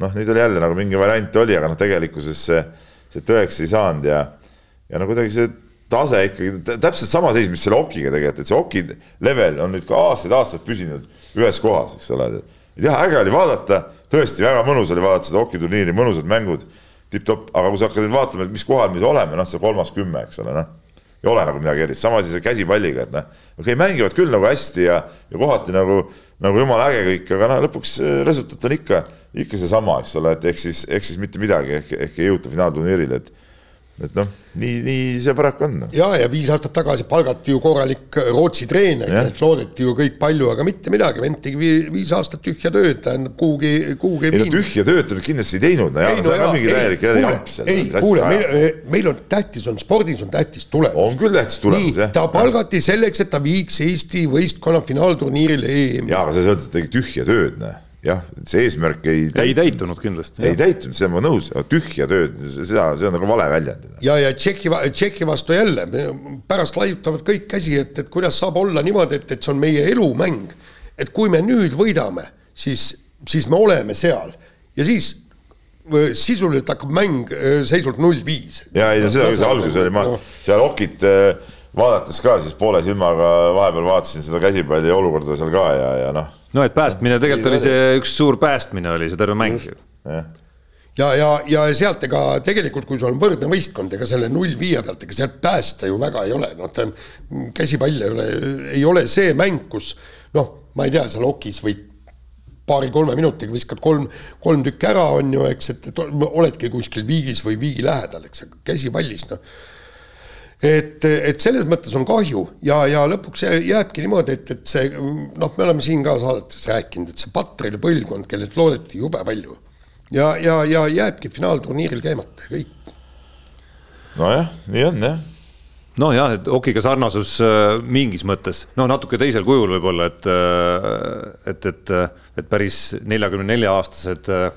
noh, nüüd oli jälle nagu mingi variant oli, aga noh, tegelikkuses see, see tõeks ei saanud ja, ja no kuidagi see tase ikkagi täpselt sama seis, mis selle okiga tegelikult, et see oki level on nüüd ka aastaid-aastaid püsinud ühes kohas, eks ole. jah, äge oli vaadata, tõesti väga mõnus oli vaadata seda okiturniiri, mõnusad mängud, tipp-topp, aga kui sa hakkad nüüd vaatama, et mis kohal me oleme, noh, see kolmas kümme, eks ole, noh. ei ole nagu midagi erilist, sama asi käsipalliga, et noh, okei okay,, mängivad küll nagu hästi ja, ja kohati nagu, nagu jumala äge kõik, aga noh, lõpuks resultaat on ikka, ikka seesama, eks ole, et ehk siis, ehk siis mitte midagi, ehk, ehk ei jõuta finaalturniirile, et et noh, nii, nii see paraku on. Noh. ja, ja viis aastat tagasi palgati ju korralik Rootsi treener, et loodeti ju kõik palju, aga mitte midagi, vend tegi viis aastat tühja tööd, tähendab kuhugi, kuhugi ei no tühja tööd ta kindlasti ei teinud, no jah, see on ka mingi täielik jamps. ei, kuule, meil, meil on tähtis, on spordis on tähtis tulemus. on küll tähtis tulemus, jah. ta palgati selleks, et ta viiks Eesti võistkonna finaalturniirile EM-i. jaa, aga sa öelnud, et tegi tühja tööd, noh jah, see eesmärk ei täitunud. ei täitunud kindlasti. ei täitunud, see on ma nõus, tühja tööd, seda, see on nagu vale väljend. ja, ja Tšehhi, Tšehhi vastu jälle, pärast laiutavad kõik käsi, et, et kuidas saab olla niimoodi, et, et see on meie elumäng. et kui me nüüd võidame, siis, siis me oleme seal ja siis sisuliselt hakkab mäng seisult null viis. ja ei no seda, see algus oli, ma no. seal okit vaadates ka siis poole silmaga vahepeal vaatasin seda käsipalli olukorda seal ka ja, ja noh no et päästmine tegelikult oli see üks suur päästmine oli see terve mäng. ja, ja, ja, ja sealt ega tegelikult, kui sul on võrdne võistkond, ega selle null viie pealt, ega sealt päästa ju väga ei ole, noh, käsipall ei ole, ei ole see mäng, kus noh, ma ei tea, seal okis võid paari-kolme minutiga viskad kolm, kolm tükki ära, on ju, eks, et, et oledki kuskil viigis või viigi lähedal, eks, käsipallis, noh et, et selles mõttes on kahju ja, ja lõpuks jääbki niimoodi, et, et see noh, me oleme siin ka saadetes rääkinud, et see Patreli põlvkond, kellelt loodeti jube palju ja, ja, ja jääbki finaalturniiril käimata, kõik. nojah, nii on jah nojah, et Okiga sarnasus äh, mingis mõttes, no natuke teisel kujul võib-olla, et, äh, et, et, et päris neljakümne nelja aastased äh,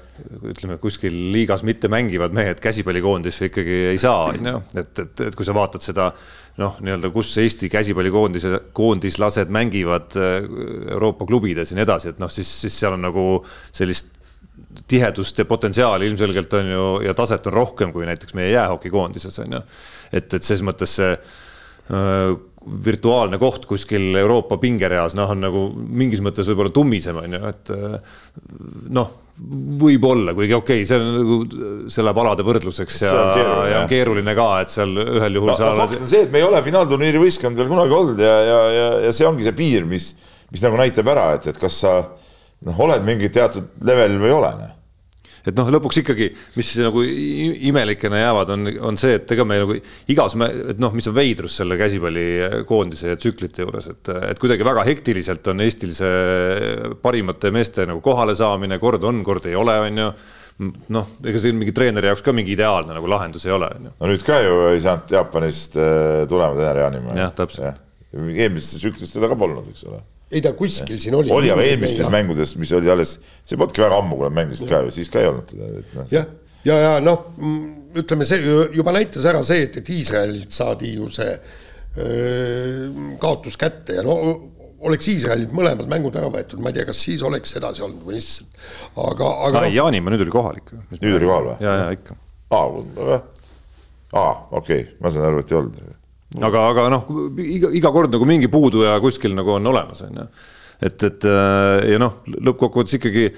ütleme kuskil liigas mitte mängivad mehed käsipallikoondisse ikkagi ei saa, on ju, et, et, et kui sa vaatad seda noh, nii-öelda, kus Eesti käsipallikoondise, koondislased mängivad Euroopa klubides ja nii edasi, et noh, siis, siis seal on nagu sellist tihedust ja potentsiaali ilmselgelt on ju ja taset on rohkem kui näiteks meie jäähokikoondises on ju et, et ses mõttes see äh, virtuaalne koht kuskil Euroopa pingereas, noh, on nagu mingis mõttes võib-olla tummisem, on ju, et äh, noh, võib-olla, kuigi okei okay,, see on nagu, see läheb alade võrdluseks ja, ja on keeruline ka, et seal ühel juhul no, no, fakt on see, et me ei ole finaalturniiri võistkond veel kunagi olnud ja, ja, ja, ja see ongi see piir, mis mis nagu näitab ära, et, et kas sa noh, oled mingi teatud level või ei ole noh et noh, lõpuks ikkagi, mis nagu imelikena jäävad, on, on see, et ega me nagu igas, et noh, mis on veidrus selle käsipallikoondise ja tsüklite juures, et, et kuidagi väga hektiliselt on Eestil see parimate meeste nagu kohale saamine, kord on, kord ei ole, on ju noh, ega see mingi treeneri jaoks ka mingi ideaalne nagu lahendus ei ole. no nüüd ka ju ei saanud Jaapanist äh, tulema treeneri Jaanimäe. jah, täpselt. eelmistes tsüklis teda ka polnud, eks ole ei ta kuskil ja. siin oli. oli, aga eelmistes mängudes, mis oli alles, see polnudki väga ammu, kui nad mängisid ka ju, siis ka ei olnud teda. No. jah, ja, ja, ja noh, ütleme see juba näitas ära see, et, et Iisraelilt saadi ju see öö, kaotus kätte ja no oleks Iisraelilt mõlemad mängud ära võetud, ma ei tea, kas siis oleks edasi olnud või mis, aga, aga. No, Jaanimaa nüüd oli kohal ikka. nüüd oli kohal või? ja, ja ikka. aa, okei okay., ma saan aru, et ei olnud aga, aga noh, iga, iga kord nagu mingi puuduja kuskil nagu on olemas, on ju. et, et äh, ja noh, lõppkokkuvõttes ikkagi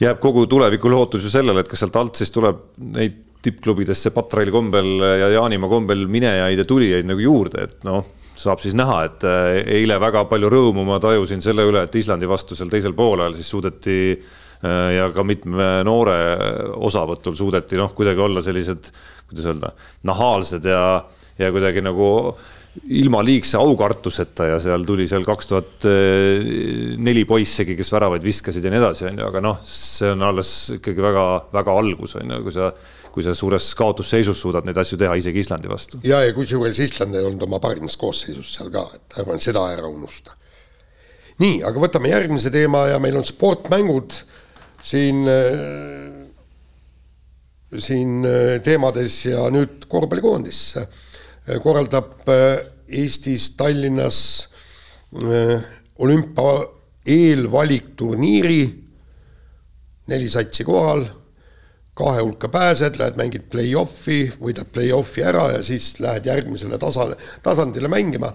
jääb kogu tuleviku lootus ju sellele, et kas sealt alt siis tuleb neid tippklubidesse Patraili kombel ja Jaanimaa kombel minejaid ja tulijaid nagu juurde, et noh, saab siis näha, et äh, eile väga palju rõõmu ma tajusin selle üle, et Islandi vastu seal teisel poolel siis suudeti äh, ja ka mitme noore osavõtul suudeti noh, kuidagi olla sellised, kuidas öelda, nahaalsed ja ja kuidagi nagu ilma liigse aukartuseta ja seal tuli seal kaks tuhat neli poissegi, kes väravaid viskasid ja nii edasi, on ju, aga noh, see on alles ikkagi väga-väga algus, on ju, kui sa kui sa suures kaotusseisus suudad neid asju teha isegi Islandi vastu. ja, ja kusjuures Island ei olnud oma parimas koosseisus seal ka, et ärme seda ära unusta. nii, aga võtame järgmise teema ja meil on sportmängud siin siin teemades ja nüüd korvpallikoondis korraldab äh, Eestis Tallinnas äh, olümpia eelvalikturniiri, neli satsi kohal, kahe hulka pääsed, lähed mängid play-off'i, võidad play-off'i ära ja siis lähed järgmisele tasale, tasandile mängima.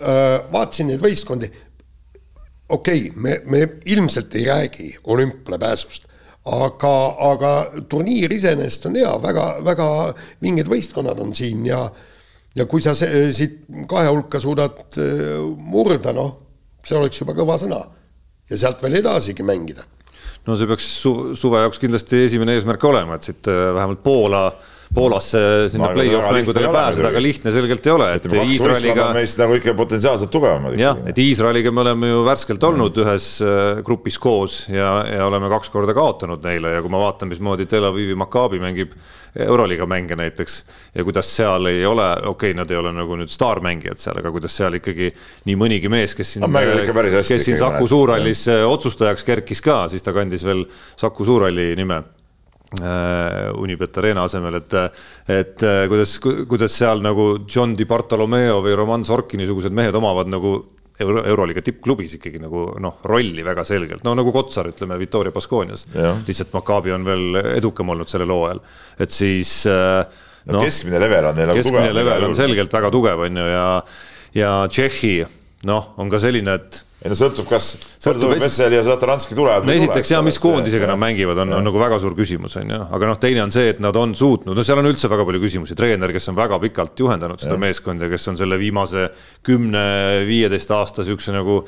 Äh, vaatasin neid võistkondi, okei okay,, me, me ilmselt ei räägi olümpiale pääsust, aga, aga turniir iseenesest on hea, väga, väga vinged võistkonnad on siin ja äh, ja kui sa see, siit kahe hulka suudad äh, murda, noh, see oleks juba kõva sõna. ja sealt veel edasigi mängida. no see peaks su suve jaoks kindlasti esimene eesmärk olema, et siit äh, vähemalt Poola Poolasse sinna play-off mängudele pääseda, aga lihtne selgelt ei ole, et Iisraeliga. meist nagu ikka potentsiaalselt tugevamad. jah, et Iisraeliga me oleme ju värskelt olnud mm. ühes äh, grupis koos ja, ja oleme kaks korda kaotanud neile ja kui ma vaatan, mismoodi Tel Avivi Maccabi mängib Euroliiga mänge näiteks ja kuidas seal ei ole, okei okay,, nad ei ole nagu nüüd staarmängijad seal, aga kuidas seal ikkagi nii mõnigi mees, kes siin, kes siin Saku Suurhallis äh, otsustajaks kerkis ka, siis ta kandis veel Saku Suurhalli nime äh, Unibet Arena asemel, et, et äh, kuidas, kuidas seal nagu John Di Bartolomeo või Roman Sorki niisugused mehed omavad nagu Euro, Euroliiga tippklubis ikkagi nagu noh, rolli väga selgelt, no nagu Kotsar, ütleme, Victoria Baskoonias. lihtsalt Maccabi on veel edukam olnud sellel hooajal, et siis äh, no, no keskmine level on neil nagu tugev. keskmine level on selgelt väga tugev, on ju, ja, ja Tšehhi noh, on ka selline, et ei no sõltub, kas Vessel ja Sataranski tulevad. no esiteks ja mis koondisega nad mängivad, on, on nagu väga suur küsimus, on ju, aga noh, teine on see, et nad on suutnud, no seal on üldse väga palju küsimusi, treener, kes on väga pikalt juhendanud seda ja. meeskonda, kes on selle viimase kümne-viieteist aasta siukse nagu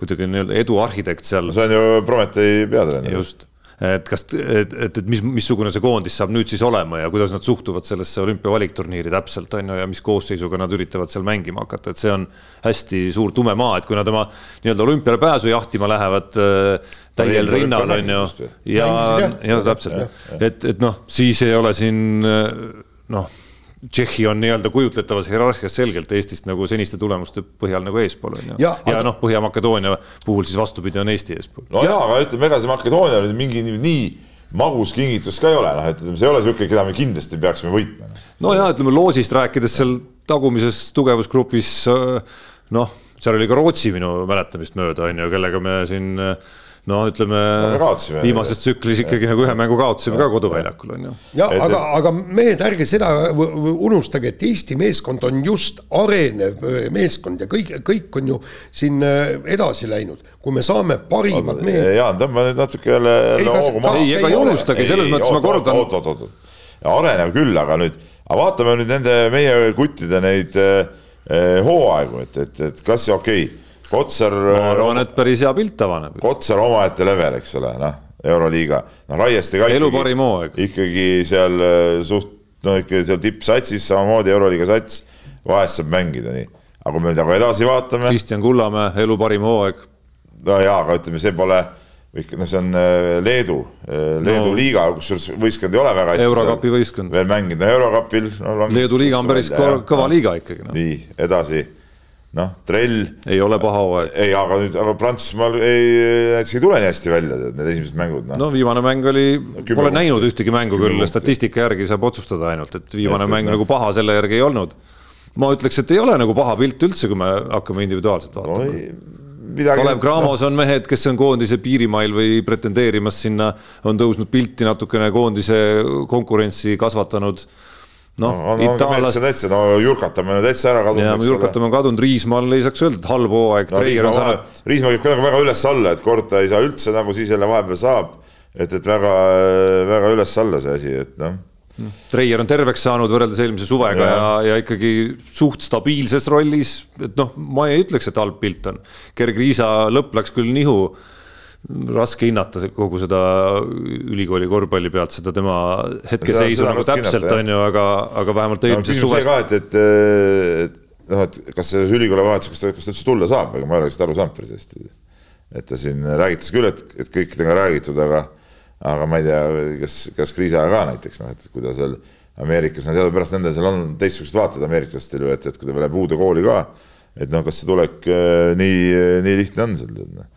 kuidagi nii-öelda edu arhitekt seal. see on ju Prometee peatreener. just et kas, et, et, et mis, missugune see koondis saab nüüd siis olema ja kuidas nad suhtuvad sellesse olümpia valikturniiri täpselt on ju ja mis koosseisuga nad üritavad seal mängima hakata, et see on hästi suur tume maa, et kui nad oma nii-öelda olümpiale pääsu jahtima lähevad äh, täiel rinnal on ju ja, ja täpselt, et, et noh, siis ei ole siin äh, noh Tšehhi on nii-öelda kujutletavas hierarhias selgelt Eestist nagu seniste tulemuste põhjal nagu eespool on ju. ja, ja aga... noh, Põhja-Makedoonia puhul siis vastupidi on Eesti eespool. no jaa, aga ütleme, ega see Makedoonia nüüd mingi nii magus kingitus ka ei ole, noh, et see ei ole niisugune, keda me kindlasti peaksime võitma. no ja ütleme loosist rääkides seal tagumises tugevusgrupis noh, seal oli ka Rootsi minu mäletamist mööda on ju, kellega me siin no ütleme no, viimases tsüklis ikkagi nagu ühe mängu kaotasime ka koduväljakul on ju. ja et, aga, aga mehed, ärge seda unustage, et Eesti meeskond on just arenev meeskond ja kõik, kõik on ju siin äh, edasi läinud, kui me saame parimad mehed. Jaan, tõmba nüüd natuke jälle hoogu maha. ei, ega ei unustage, selles mõttes ma kordan. oot, oot, oot, arenev küll, aga nüüd, aga vaatame nüüd nende meie kuttide neid eh, hooaegu, et, et, et kas okei okay Kotsar. ma arvan, et päris hea pilt avaneb. Kotsar omaette level, eks ole, noh, Euroliiga, noh, Raieste ka. elu parim hooaeg. ikkagi seal äh, suht, no ikka seal tippsatsis samamoodi Euroliiga sats, vahest saab mängida nii. aga kui me nüüd aga edasi vaatame. Kristjan Kullamäe, elu parim hooaeg. no jaa, aga ütleme, see pole ikka, no see on äh, Leedu, Leedu no, liiga, kusjuures võistkond ei ole väga hästi. eurokapi võistkond. veel mängida Eurokapil no,. Leedu liiga on päris välja, kõva liiga ikkagi no.. nii, edasi noh, trell. ei ole paha hooaeg. ei, aga nüüd, aga Prantsusmaal ei, näiteks ei tule nii hästi välja, need esimesed mängud no.. no viimane mäng oli, pole näinud ühtegi mängu küll, statistika järgi saab otsustada ainult, et viimane et, mäng no. nagu paha selle järgi ei olnud. ma ütleks, et ei ole nagu paha pilt üldse, kui me hakkame individuaalselt vaatama no, midagi. Kalev Cramos on mehed, kes on koondise piirimail või pretendeerimas sinna, on tõusnud pilti natukene koondise konkurentsi kasvatanud noh no, on, itaallas... on täitsa, no Jurkatame on täitsa ära kadunud. ja Jurkatame on kadunud, Riismaal ei saaks öelda, et halb hooaeg no,. Riismaa saanud... Käib kuidagi väga üles-alla, et kord ta ei saa üldse nagu siis jälle vahepeal saab. et, et väga, väga üles-alla see asi, et noh. Treier on terveks saanud võrreldes eelmise suvega ja, ja, ja ikkagi suht stabiilses rollis, et noh, ma ei ütleks, et halb pilt on. Gerg Riisa lõpp läks küll nihu raske hinnata kogu seda ülikooli korvpalli pealt, seda tema hetkeseisu nagu täpselt on ju, aga, aga vähemalt eelmises no, suvest. ka, et, et, et noh, et kas selles ülikooli vahetuses, kas ta, kas ta üldse tulla saab, ega ma ei ole lihtsalt aru saanud päris hästi. et ta siin räägitas küll, et, et kõik temaga räägitud, aga, aga ma ei tea, kas, kas Kriisaga ka näiteks noh, et kui ta seal Ameerikas, no teadupärast nendel seal on teistsugused vaated ameeriklastel ju, et, et kui ta läheb uude kooli ka, et noh, kas see tulek äh, nii, nii lihtne on seal, tead noh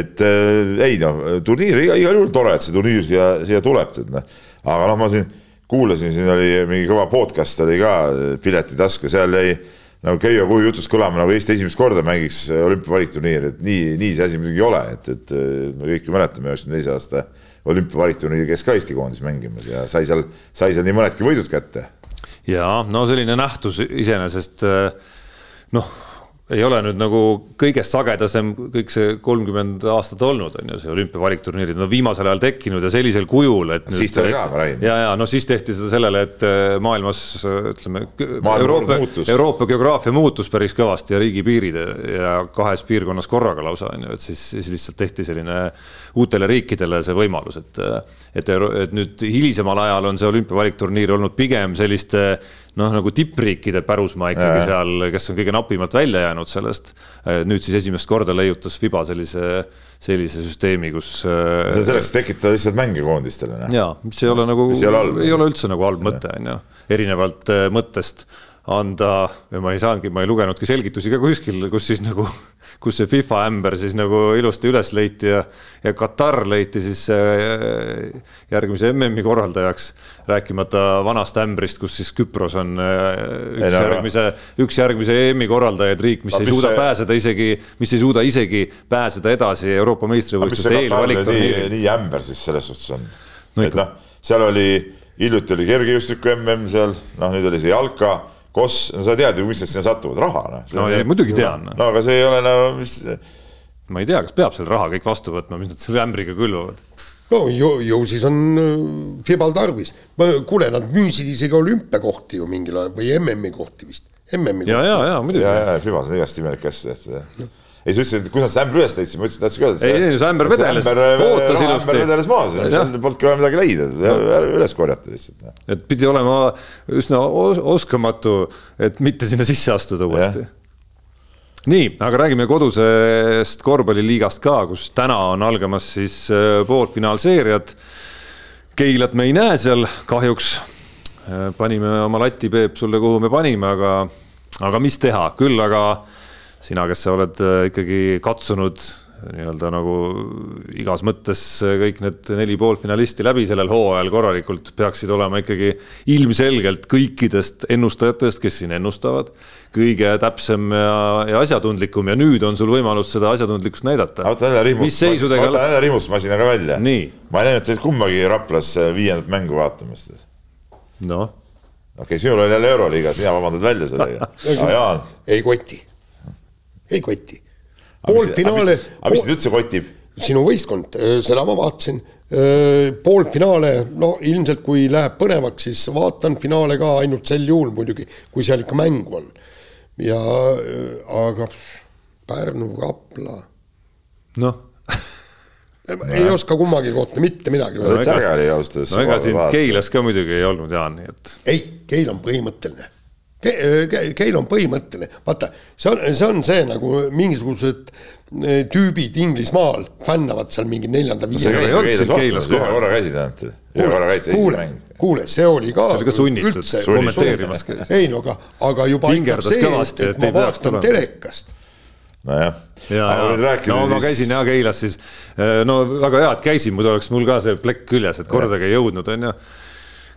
et äh, ei noh, turniir igal juhul tore, et see turniir siia, siia tuleb, tead noh. aga noh, ma siin kuulasin, siin oli mingi kõva podcast oli ka Piletitasku, seal jäi nagu Keijo Kuju jutust kõlama, nagu Eesti esimest korda mängiks olümpiavalikturniiri, et nii, nii see asi muidugi ei ole, et, et me kõik ju mäletame üheksakümne teise aasta olümpiavalikturniiri käis ka Eesti koondis mängimas ja sai seal, sai seal nii mõnedki võidud kätte. ja no selline nähtus iseenesest noh ei ole nüüd nagu kõigest sagedasem kõik see kolmkümmend aastat olnud, on ju, see olümpiavalikturniirid on viimasel ajal tekkinud ja sellisel kujul, et. siis ta oli ka, räägin. ja, ja no siis tehti seda sellele, et äh, maailmas ütleme, Euroopa, Euroopa geograafia muutus päris kõvasti ja riigipiirid ja kahes piirkonnas korraga lausa on ju, et siis, siis lihtsalt tehti selline uutele riikidele see võimalus, et, et, et nüüd hilisemal ajal on see olümpiavalikturniir olnud pigem selliste noh, nagu tippriikide pärusmaa ikkagi ja. seal, kes on kõige napimalt välja jäänud sellest. nüüd siis esimest korda leiutas Fiba sellise, sellise süsteemi, kus. see on selleks, tekitada lihtsalt mänge koondistele. ja, mis ei ole nagu, ei ole, ei ole üldse nagu halb mõte, on ju, erinevalt äh, mõttest anda, ma ei saanudki, ma ei lugenudki selgitusi ka kuskil, kus siis nagu, kus see FIFA ämber siis nagu ilusti üles leiti ja, ja Katar leiti siis äh, järgmise MM-i korraldajaks, rääkimata vanast ämbrist, kus siis Küpros on äh, üks ei, järgmise, üks järgmise EM-i korraldajaid riik, mis ei suuda see... pääseda isegi, mis ei suuda isegi pääseda edasi Euroopa meistrivõistluste eelvalikturniiri. nii ämber siis selles suhtes on? No,, et noh, seal oli, hiljuti oli kergejõustiku MM seal, noh, nüüd oli see jalka kos, no sa tead ju, mis nad sinna satuvad, raha noh. no ei, muidugi tean. no aga see ei ole no mis. ma ei tea, kas peab selle raha kõik vastu võtma, mis nad selle ämbriga külvavad no ju, ju siis on äh, Fibal tarvis. kuule, nad müüsid isegi olümpiakohti ju mingil ajal või MM-i kohti vist. MM-i ja, ja, ja muidugi. ja, ja Fibas on igast imelikku asja tehtud jah ei, sa ütlesid, et kui sa seda ämbri üles leidsid, ma ütlesin, tahtsin ka öelda. ei, ei, see ämber vedeles, ootas ilusti. ämber vedeles maas, seal polnudki vaja midagi leida, üles korjata lihtsalt. et pidi olema üsna oskamatu, et mitte sinna sisse astuda uuesti. nii, aga räägime kodusest korvpalliliigast ka, kus täna on algamas siis äh, poolfinaalseeriad. Keilat me ei näe seal kahjuks. Äh, panime oma lati, Peep, sulle, kuhu me panime, aga, aga mis teha, küll aga sina, kes sa oled äh, ikkagi katsunud nii-öelda nagu igas mõttes kõik need neli poolfinalisti läbi sellel hooajal korralikult peaksid olema ikkagi ilmselgelt kõikidest ennustajatest, kes siin ennustavad, kõige täpsem ja, ja asjatundlikum ja nüüd on sul võimalus seda asjatundlikkust näidata. võta jälle rihmust, seisudega... võta jälle rihmusmasinaga välja. ma ei näinud teid kumbagi Raplas viiendat mängu vaatamas. noh. okei okay,, sinul oli jälle Euroliigas, mina vabandad välja sellega ei koti ei koti. poolfinaale. aga mis sind üldse kotib? sinu võistkond, äh, seda ma vaatasin. Äh, poolfinaale, no ilmselt kui läheb põnevaks, siis vaatan finaale ka ainult sel juhul muidugi, kui seal ikka mängu on. ja äh, aga Pärnu, Rapla, noh, ei oska kummagi kohta mitte midagi öeldes. no ega siin Keilas ka muidugi ei olnud Jaan, nii et ei, Keil on põhimõtteline Ke,. Ke, Keil on põhimõtteline, vaata, see on, see on see nagu mingisugused eh, tüübid Inglismaal fännavad seal mingi neljanda sa viie. ei olnud siin Keilas ühe kohal. korra käisid ainult, ühe korra käisid, esimene kuule kuule, see oli ka. See oli ka sunnitud kommenteerimas käis. ei no aga, aga juba aitab see, et, et ma vaatan telekast. nojah, ja, ja no ma siis käisin jah Keilas siis, no väga hea, et käisin, muidu oleks mul ka see plekk küljes, et kordagi ei jõudnud, onju.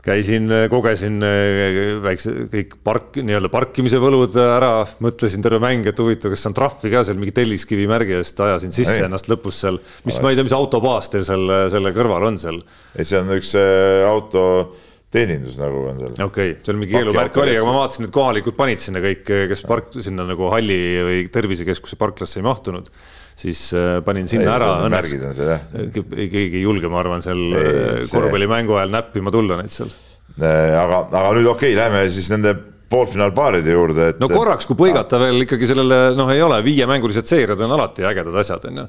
käisin, kogesin eh, väikse kõik park, nii-öelda parkimise võlud ära, mõtlesin terve mäng, et huvitav, kas saan trahvi ka seal mingi telliskivi märgi eest, ajasin sisse Ei. ennast lõpus seal, mis ma ei tea, mis autobaas teil seal selle kõrval on seal. ei, see on üks äh, autoteenindus nagu on seal. okei okay,, seal mingi keelumärk oli, aga ma vaatasin, et kohalikud panid sinna kõik, kes park sinna nagu halli või tervisekeskuse parklasse ei mahtunud, siis äh, panin sinna ära. märgid on seal jah. keegi ei julge, ma arvan, seal Ei, äh, korvpallimängu ajal näppima tulla neid seal. aga, aga nüüd okei okay,, lähme siis nende poolfinaalpaaride juurde, et. no korraks, kui põigata veel ikkagi sellele, noh, ei ole, viiemängulised seeriad on alati ägedad asjad, on ju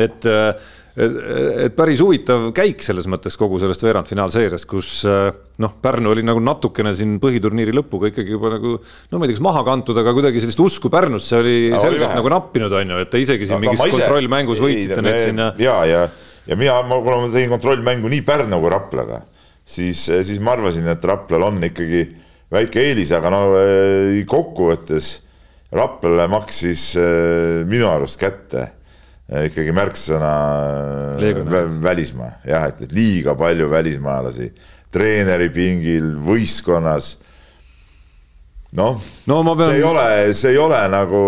et, et, et päris huvitav käik selles mõttes kogu sellest veerandfinaalseeriast, kus äh, noh, Pärnu oli nagu natukene siin põhiturniiri lõpuga ikkagi juba nagu no ma ei tea, kas maha kantud, aga kuidagi sellist usku Pärnusse oli oli selgelt vähe. nagu nappinud, on ju, et te isegi siin Aga mingis ma ise- kontrollmängus ei, võitsite me- neid sinna. ja, ja, ja mina, kuna ma tegin kontrollmängu nii Pärnu kui Raplaga, siis, siis ma arvasin, et Raplal on ikkagi väike eelis, aga no eh, kokkuvõttes Raplale maksis eh, minu arust kätte ikkagi märksõna eh, vä- välismaa, jah, et, et liiga palju välismaalasi. Treeneri pingil, võistkonnas. Noh No ma pean- see ei ole, see ei ole nagu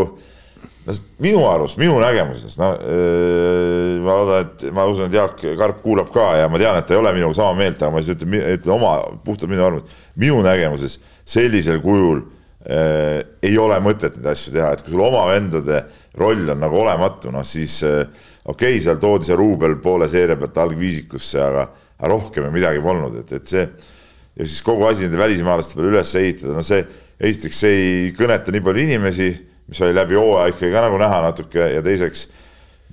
no minu arust, minu nägemuses, no öö, ma loodan, et ma usun, et Jaak Karp kuulab ka ja ma tean, et ta ei ole minuga sama meelt, aga ma siis ütlen, ütlen oma puhtalt minu arvamust. minu nägemuses sellisel kujul öö, ei ole mõtet neid asju teha, et kui sul oma vendade roll on nagu olematu, noh siis öö, okei okay,, seal toodi see ruubel poole seeria pealt algviisikusse, aga, aga rohkem ju midagi polnud, et, et see ja siis kogu asi nende välismaalaste peale üles ehitada, no see esiteks see ei kõneta nii palju inimesi, mis oli läbi hooaja ikkagi ka nagu näha natuke ja teiseks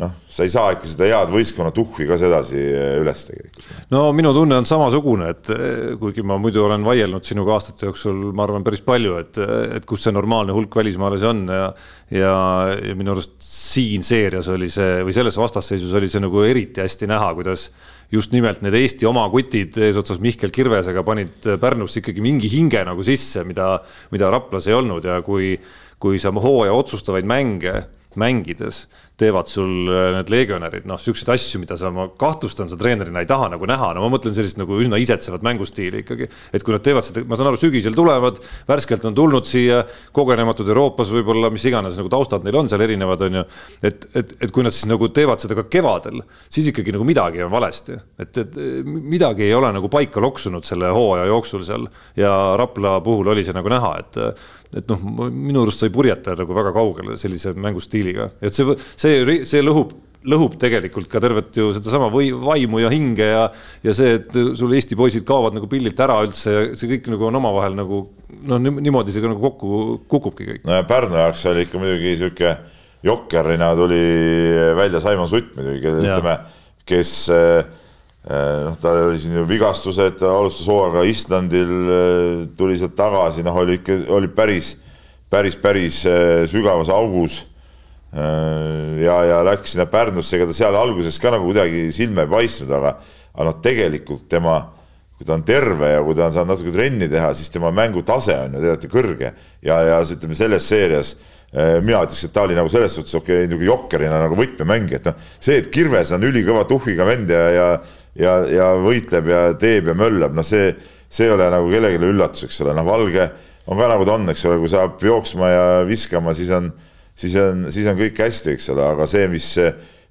noh, sa ei saa ikka seda head võistkonna tuhhi ka sedasi eh, üles tegelikult. no minu tunne on samasugune, et eh, kuigi ma muidu olen vaielnud sinuga aastate jooksul, ma arvan, päris palju, et, et kus see normaalne hulk välismaalasi on ja ja, ja minu arust siin seerias oli see või selles vastasseisus oli see nagu eriti hästi näha, kuidas just nimelt need Eesti oma kutid eesotsas Mihkel Kirvesega panid Pärnusse ikkagi mingi hinge nagu sisse, mida, mida Raplas ei olnud ja kui, kui sa hooaja otsustavaid mänge mängides teevad sul äh, need legionärid, noh, siukseid asju, mida sa, ma kahtlustan, sa treenerina ei taha nagu näha, no ma mõtlen sellist nagu üsna isetsevat mängustiili ikkagi. et kui nad teevad seda, ma saan aru, sügisel tulevad, värskelt on tulnud siia, kogenematud Euroopas võib-olla, mis iganes nagu taustad neil on seal erinevad, on ju. et, et, et kui nad siis nagu teevad seda ka kevadel, siis ikkagi nagu midagi on valesti, et, et midagi ei ole nagu paika loksunud selle hooaja jooksul seal ja Rapla puhul oli see nagu näha, et et noh, minu arust sa ei purjeta nagu väga kaugele sellise mängustiiliga, et see, see, see lõhub, lõhub tegelikult ka tervet ju sedasama või vaimu ja hinge ja, ja see, et sul Eesti poisid kaovad nagu pildilt ära üldse ja see kõik nagu on omavahel nagu noh, niimoodi see ka nagu kokku kukubki kõik. no ja Pärnu jaoks oli ikka muidugi sihuke jokkerina tuli välja Saimon Sutt muidugi, ütleme, kes eh, noh, tal oli siin ju vigastused, alustas hooaega Islandil, tuli sealt tagasi, noh, oli ikka, oli päris, päris, päris eh, sügavas augus. ja, ja läks sinna Pärnusse, ega ta seal alguses ka nagu kuidagi silma ei paistnud, aga, aga noh, tegelikult tema kui ta on terve ja kui ta on saanud natuke trenni teha, siis tema mängutase on ju tegelikult ju kõrge. Ja, ja ütleme selles seerias eh, mina ütleks, et ta oli nagu selles suhtes okei okay,, nagu jokkerina nagu võtmemängija, et noh, see, et Kirves on ülikõva tuhhiga vend ja, ja ja, ja võitleb ja teeb ja möllab, noh, see, see ei ole nagu kellelegi üllatus, eks ole, noh, Valge on ka nagu ta on, eks ole, kui saab jooksma ja viskama, siis on, siis on, siis on kõik hästi, eks ole, aga see, mis,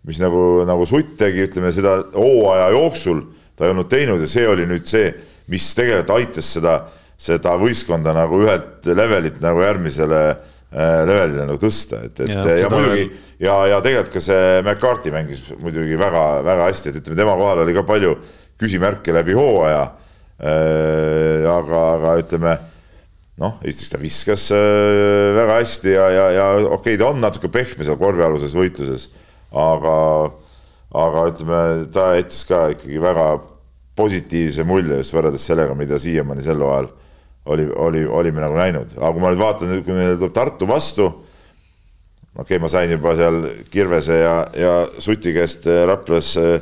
mis nagu, nagu Sutt tegi, ütleme seda hooaja jooksul ta ei olnud teinud ja see oli nüüd see, mis tegelikult aitas seda, seda võistkonda nagu ühelt levelilt nagu järgmisele äh, levelile nagu tõsta, et, et Ja, ja, muidugi veel- ja, ja tegelikult ka see McCarthy mängis muidugi väga-väga hästi, et ütleme, tema kohal oli ka palju küsimärke läbi hooaja äh,. aga, aga ütleme noh, esiteks ta viskas äh, väga hästi ja, ja, ja okei okay,, ta on natuke pehme seal korvialuses võitluses, aga, aga ütleme, ta jättis ka ikkagi väga positiivse mulje just võrreldes sellega, mida siiamaani sel hooajal oli, oli, olime nagu näinud, aga kui ma nüüd vaatan, kui meil tuleb Tartu vastu, okei okay,, ma sain juba seal Kirvese ja, ja Suti käest äh, Raplas äh,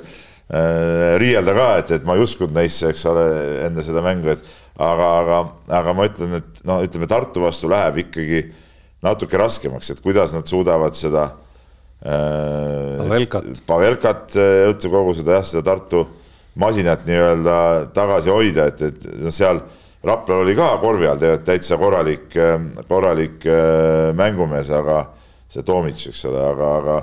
riielda ka, et, et ma ei uskunud neisse, eks ole, enne seda mängu, et aga, aga, aga ma ütlen, et no ütleme, Tartu vastu läheb ikkagi natuke raskemaks, et kuidas nad suudavad seda äh, Pavelkat, Pavelkat üldse kogu seda jah, seda Tartu masinat nii-öelda tagasi hoida, et, et noh, seal Raplal oli ka korvi all tegelikult täitsa korralik, korralik äh, mängumees, aga see Toomits, eks ole, aga, aga,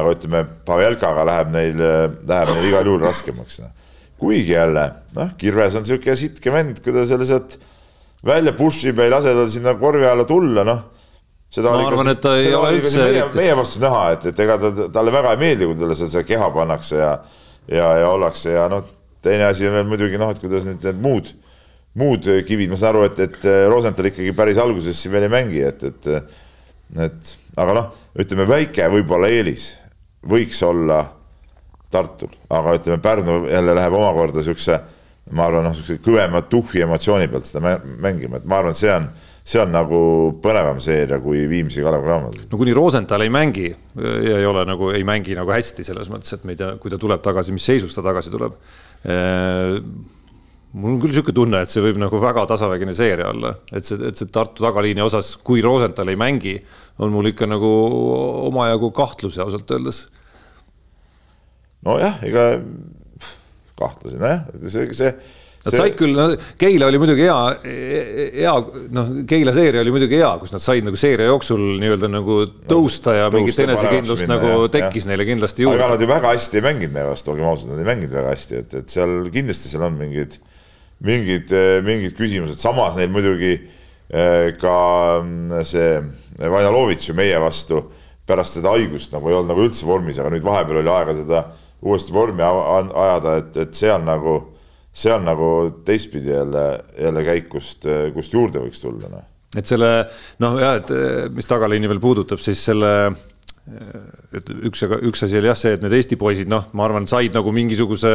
aga ütleme, Pavelkaga läheb neil, läheb neil igal juhul raskemaks. Noh. Kuigi jälle, noh, Kirves on niisugune sitke vend, kui ta selle sealt välja push ib ja ei lase tal sinna korvi alla tulla, noh. Seda ma arvan, et ta ei ole üldse meie, meie vastu näha, et, et ega ta, talle väga ei meeldi, kui talle seda keha pannakse ja ja, ja ollakse ja noh, teine asi on veel muidugi noh, et kuidas nüüd need muud muud kivid, ma saan aru, et, et äh, Rosenthal ikkagi päris alguses siin veel ei mängi, et, et, et aga noh, ütleme väike võib-olla eelis võiks olla Tartul, aga ütleme, Pärnu jälle läheb omakorda siukse, ma arvan, noh, siukse kõvema tuhhi emotsiooni pealt seda mängima, et ma arvan, et see on see on nagu põnevam seeria kui Viimsi Kalev Cramo. no kuni Rosenthal ei mängi ja ei ole nagu, ei mängi nagu hästi selles mõttes, et me ei tea, kui ta tuleb tagasi, mis seisus ta tagasi tuleb mul on küll niisugune tunne, et see võib nagu väga tasavägine seeria olla, et see, et see Tartu tagaliini osas, kui Rosenthal ei mängi, on mul ikka nagu omajagu kahtlusi ausalt öeldes. Nojah, ega kahtlusi, nojah, see, see Nad see... said küll, no Keila oli muidugi hea, hea, noh, Keila seeria oli muidugi hea, kus nad said nagu seeria jooksul nii-öelda nagu tõusta ja no, mingit enesekindlust minna, nagu jah, tekkis jah. neile kindlasti juurde. aga nad ju väga hästi ei mänginud meie vastu, olgem ausad, nad ei mänginud väga hästi, et, et seal kindlasti seal on mingid mingid, mingid küsimused, samas neil muidugi eh, ka mm, see Vainalovitš ju meie vastu pärast seda haigust nagu ei olnud nagu üldse vormis, aga nüüd vahepeal oli aega teda uuesti vormi ajada, et, et on nagu, on nagu teistpidi jälle, jälle käik, kust, kust juurde võiks tulla, noh. et selle noh, jah, et mis tagaliini veel puudutab, siis selle et üks, üks asi oli jah see, et need Eesti poisid, noh, ma arvan, said nagu mingisuguse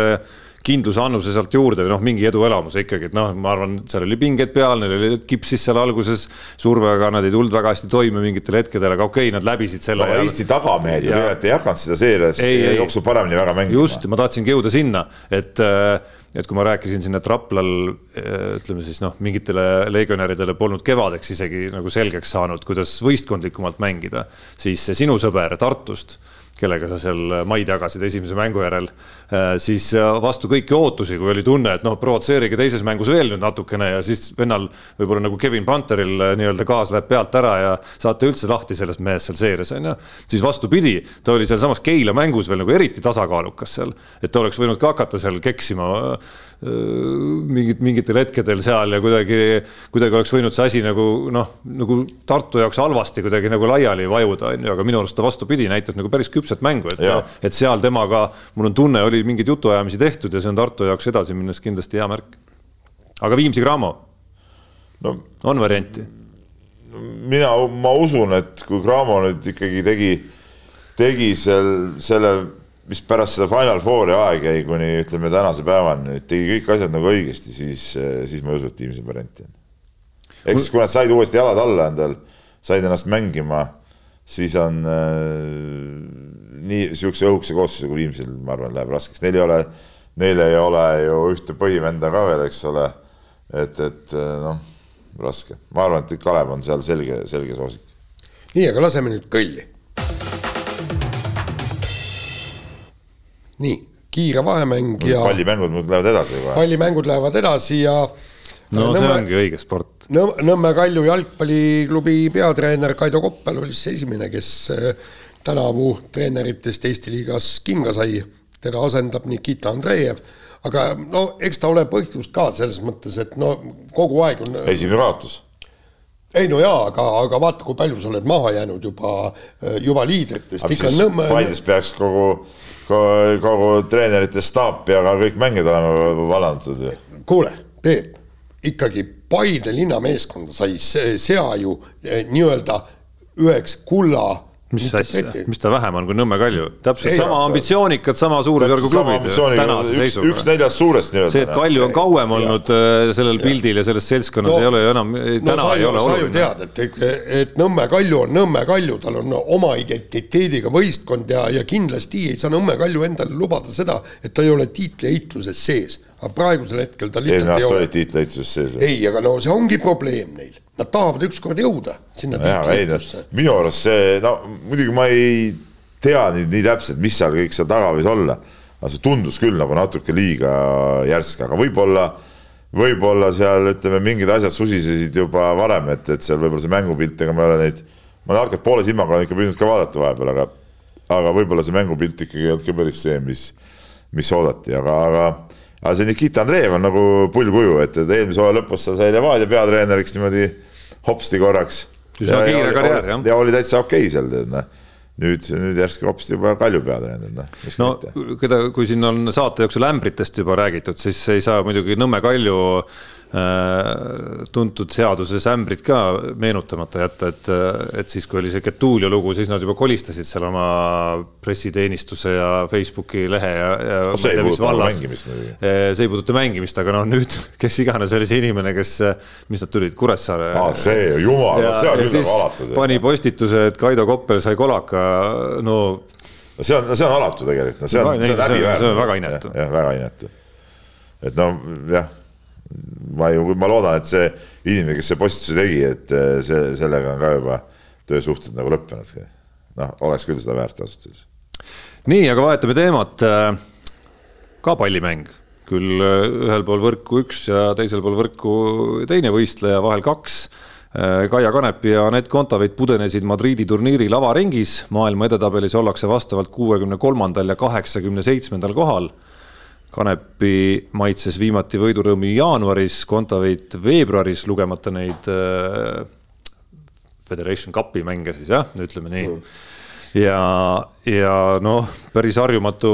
kindluse annuse sealt juurde või noh, mingi eduelamuse ikkagi, et noh, ma arvan, seal oli pinged peal, neil oli kipsis seal alguses survega, nad ei tulnud väga hästi toime mingitel hetkedel, aga okei okay,, nad läbisid selle no,. Eesti tagamehed ju tegelikult ei hakanud seda seerias jooksu paremini väga mängima. just, ma tahtsingi jõuda sinna, et äh, et kui ma rääkisin siin, et Raplal äh, ütleme siis noh, mingitele legionäridele polnud kevadeks isegi nagu selgeks saanud, kuidas võistkondlikumalt mängida, siis sinu sõber Tartust kellega sa seal maid jagasid esimese mängu järel, äh, siis äh, vastu kõiki ootusi, kui oli tunne, et noh, provotseerige teises mängus veel nüüd natukene ja siis vennal võib-olla nagu Kevin Panteril äh, nii-öelda gaas läheb pealt ära ja saate üldse lahti sellest mehest seal seerias on ju. siis vastupidi, ta oli sealsamas Keila mängus veel nagu eriti tasakaalukas seal, et ta oleks võinud ka hakata seal keksima mingit, mingitel hetkedel seal ja kuidagi, kuidagi oleks võinud see asi nagu noh, nagu Tartu jaoks halvasti kuidagi nagu laiali vajuda, on ju, aga minu arust ta vastupidi, näitas nagu päris küpset mängu, et, et seal temaga, mul on tunne, oli mingeid jutuajamisi tehtud ja see on Tartu jaoks edasi minnes kindlasti hea märk. aga Viimsi Cramo no,? on varianti? mina, ma usun, et kui Cramo nüüd ikkagi tegi, tegi seal selle mis pärast seda Final Fouri aeg jäi kuni ütleme tänase päevani, tegi kõik asjad nagu õigesti, siis, siis ma ei usu, et tiim see variant on. ehk siis, kui nad said uuesti jalad alla endal, said ennast mängima, siis on äh, nii sihukese õhukese koosseisuga kui Viimsil, ma arvan, läheb raskeks, neil ei ole, neil ei ole ju ühte põhivenda ka veel, eks ole. et, et noh, raske, ma arvan, et Kalev on seal selge, selge soosik. nii, aga laseme nüüd kõlli nii, kiire vahemäng ja. pallimängud lähevad edasi juba. pallimängud lähevad edasi ja. no Nõmme, see ongi õige sport. Nõmme Kalju jalgpalliklubi peatreener Kaido Koppel oli siis esimene, kes äh, tänavu treeneritest Eesti liigas kinga sai. teda asendab Nikita Andreev aga no eks ta ole põhjust ka selles mõttes, et no kogu aeg on. esimene kaotus. Ei no jaa, aga, aga vaata, kui palju sa oled maha jäänud juba, juba liidritest. Paides peaks kogu kogu treenerite staap ja ka kõik mängijad olema vallandatud ju. kuule, Peep, ikkagi Paide linnameeskonda sai see sea ju eh, nii-öelda üheks kulla mis asja, mis ta vähem on kui Nõmme Kalju, täpselt Ei, sama aasta- ambitsioonikad, sama suurusjärgu klubid tänase üks, seisuga. üks neljast suurest nii-öelda. see, et Kalju on kauem olnud äh, sellel pildil ja selles seltskonnas No- ei ole ju enam, no täna sa ei ju, ole sa ju oluline. tead, et, et Nõmme Kalju on Nõmme Kalju, tal on oma identiteediga võistkond ja, ja kindlasti ei saa Nõmme Kalju endale lubada seda, et ta ei ole tiitliheitluses sees. aga praegusel hetkel ta eelmine lihtsalt ei aasta ole olid tiitliehituses sees. ei, aga no see ongi probleem neil, nad tahavad ükskord jõuda sinna tiitliheitluse. minu arust see, no muidugi ma ei tea nii, nii täpselt, mis seal kõik seal taga võis olla, aga see tundus küll nagu natuke liiga järsk, aga võib-olla, võib-olla seal ütleme, mingid asjad susisesid juba varem, et, et seal võib-olla see mängupilt, ega ma ei ole neid, ma olen hakanud poole silmaga olen ikka püüdnud ka vaadata vahepeal, aga, aga võib-olla see mängupilt ikkagi ei olnud ka päris see, mis, mis oodati, aga, aga aga see Nikita Andreev on nagu pullkuju, et, et eelmise hooaja lõpus sa sai Levadia peatreeneriks niimoodi hopsti korraks. Üsna Ja- kiire karjäär, jah. ja oli täitsa okei seal, tead noh. nüüd, nüüd järsku hopsti juba Kalju peatreener, noh. no keda, kui siin on saate jooksul ämbritest juba räägitud, siis ei saa muidugi Nõmme Kalju äh, tuntud seaduses ämbrit ka meenutamata jätta, et, et siis, kui oli see Getulio lugu, siis nad juba kolistasid seal oma pressiteenistuse ja Facebooki lehe ja, ja No see ei puuduta mängimist muidugi. see ei puuduta mängimist, aga noh, nüüd kes iganes oli see inimene, kes, mis nad tulid, Kuressaare aa, see, jumal, see on küll nagu alatu. pani postituse, et Kaido Koppel sai kolaka, no see on, see on alatu tegelikult, no see on, Ei, see on see on- häbiväärne. see on väga inetu. jah, väga inetu. et no jah, ma ju, ma loodan, et see inimene, kes see postituse tegi, et eh, see, sellega on ka juba töösuhted nagu lõppenud. noh, oleks küll seda väärt ausalt öeldes. nii, aga vahetame teemat. ka pallimäng, küll äh, ühel pool võrku üks ja teisel pool võrku teine võistleja, vahel kaks. Kaia Kanepi ja Anett Kontaveit pudenesid Madriidi turniiri lavaringis, maailma edetabelis ollakse vastavalt kuuekümne kolmandal ja kaheksakümne seitsmendal kohal. Kanepi maitses viimati võidurõõmi jaanuaris, Kontaveit veebruaris, lugemata neid äh, Federation Cupi mänge siis jah, ütleme nii mm. ja, ja noh, päris harjumatu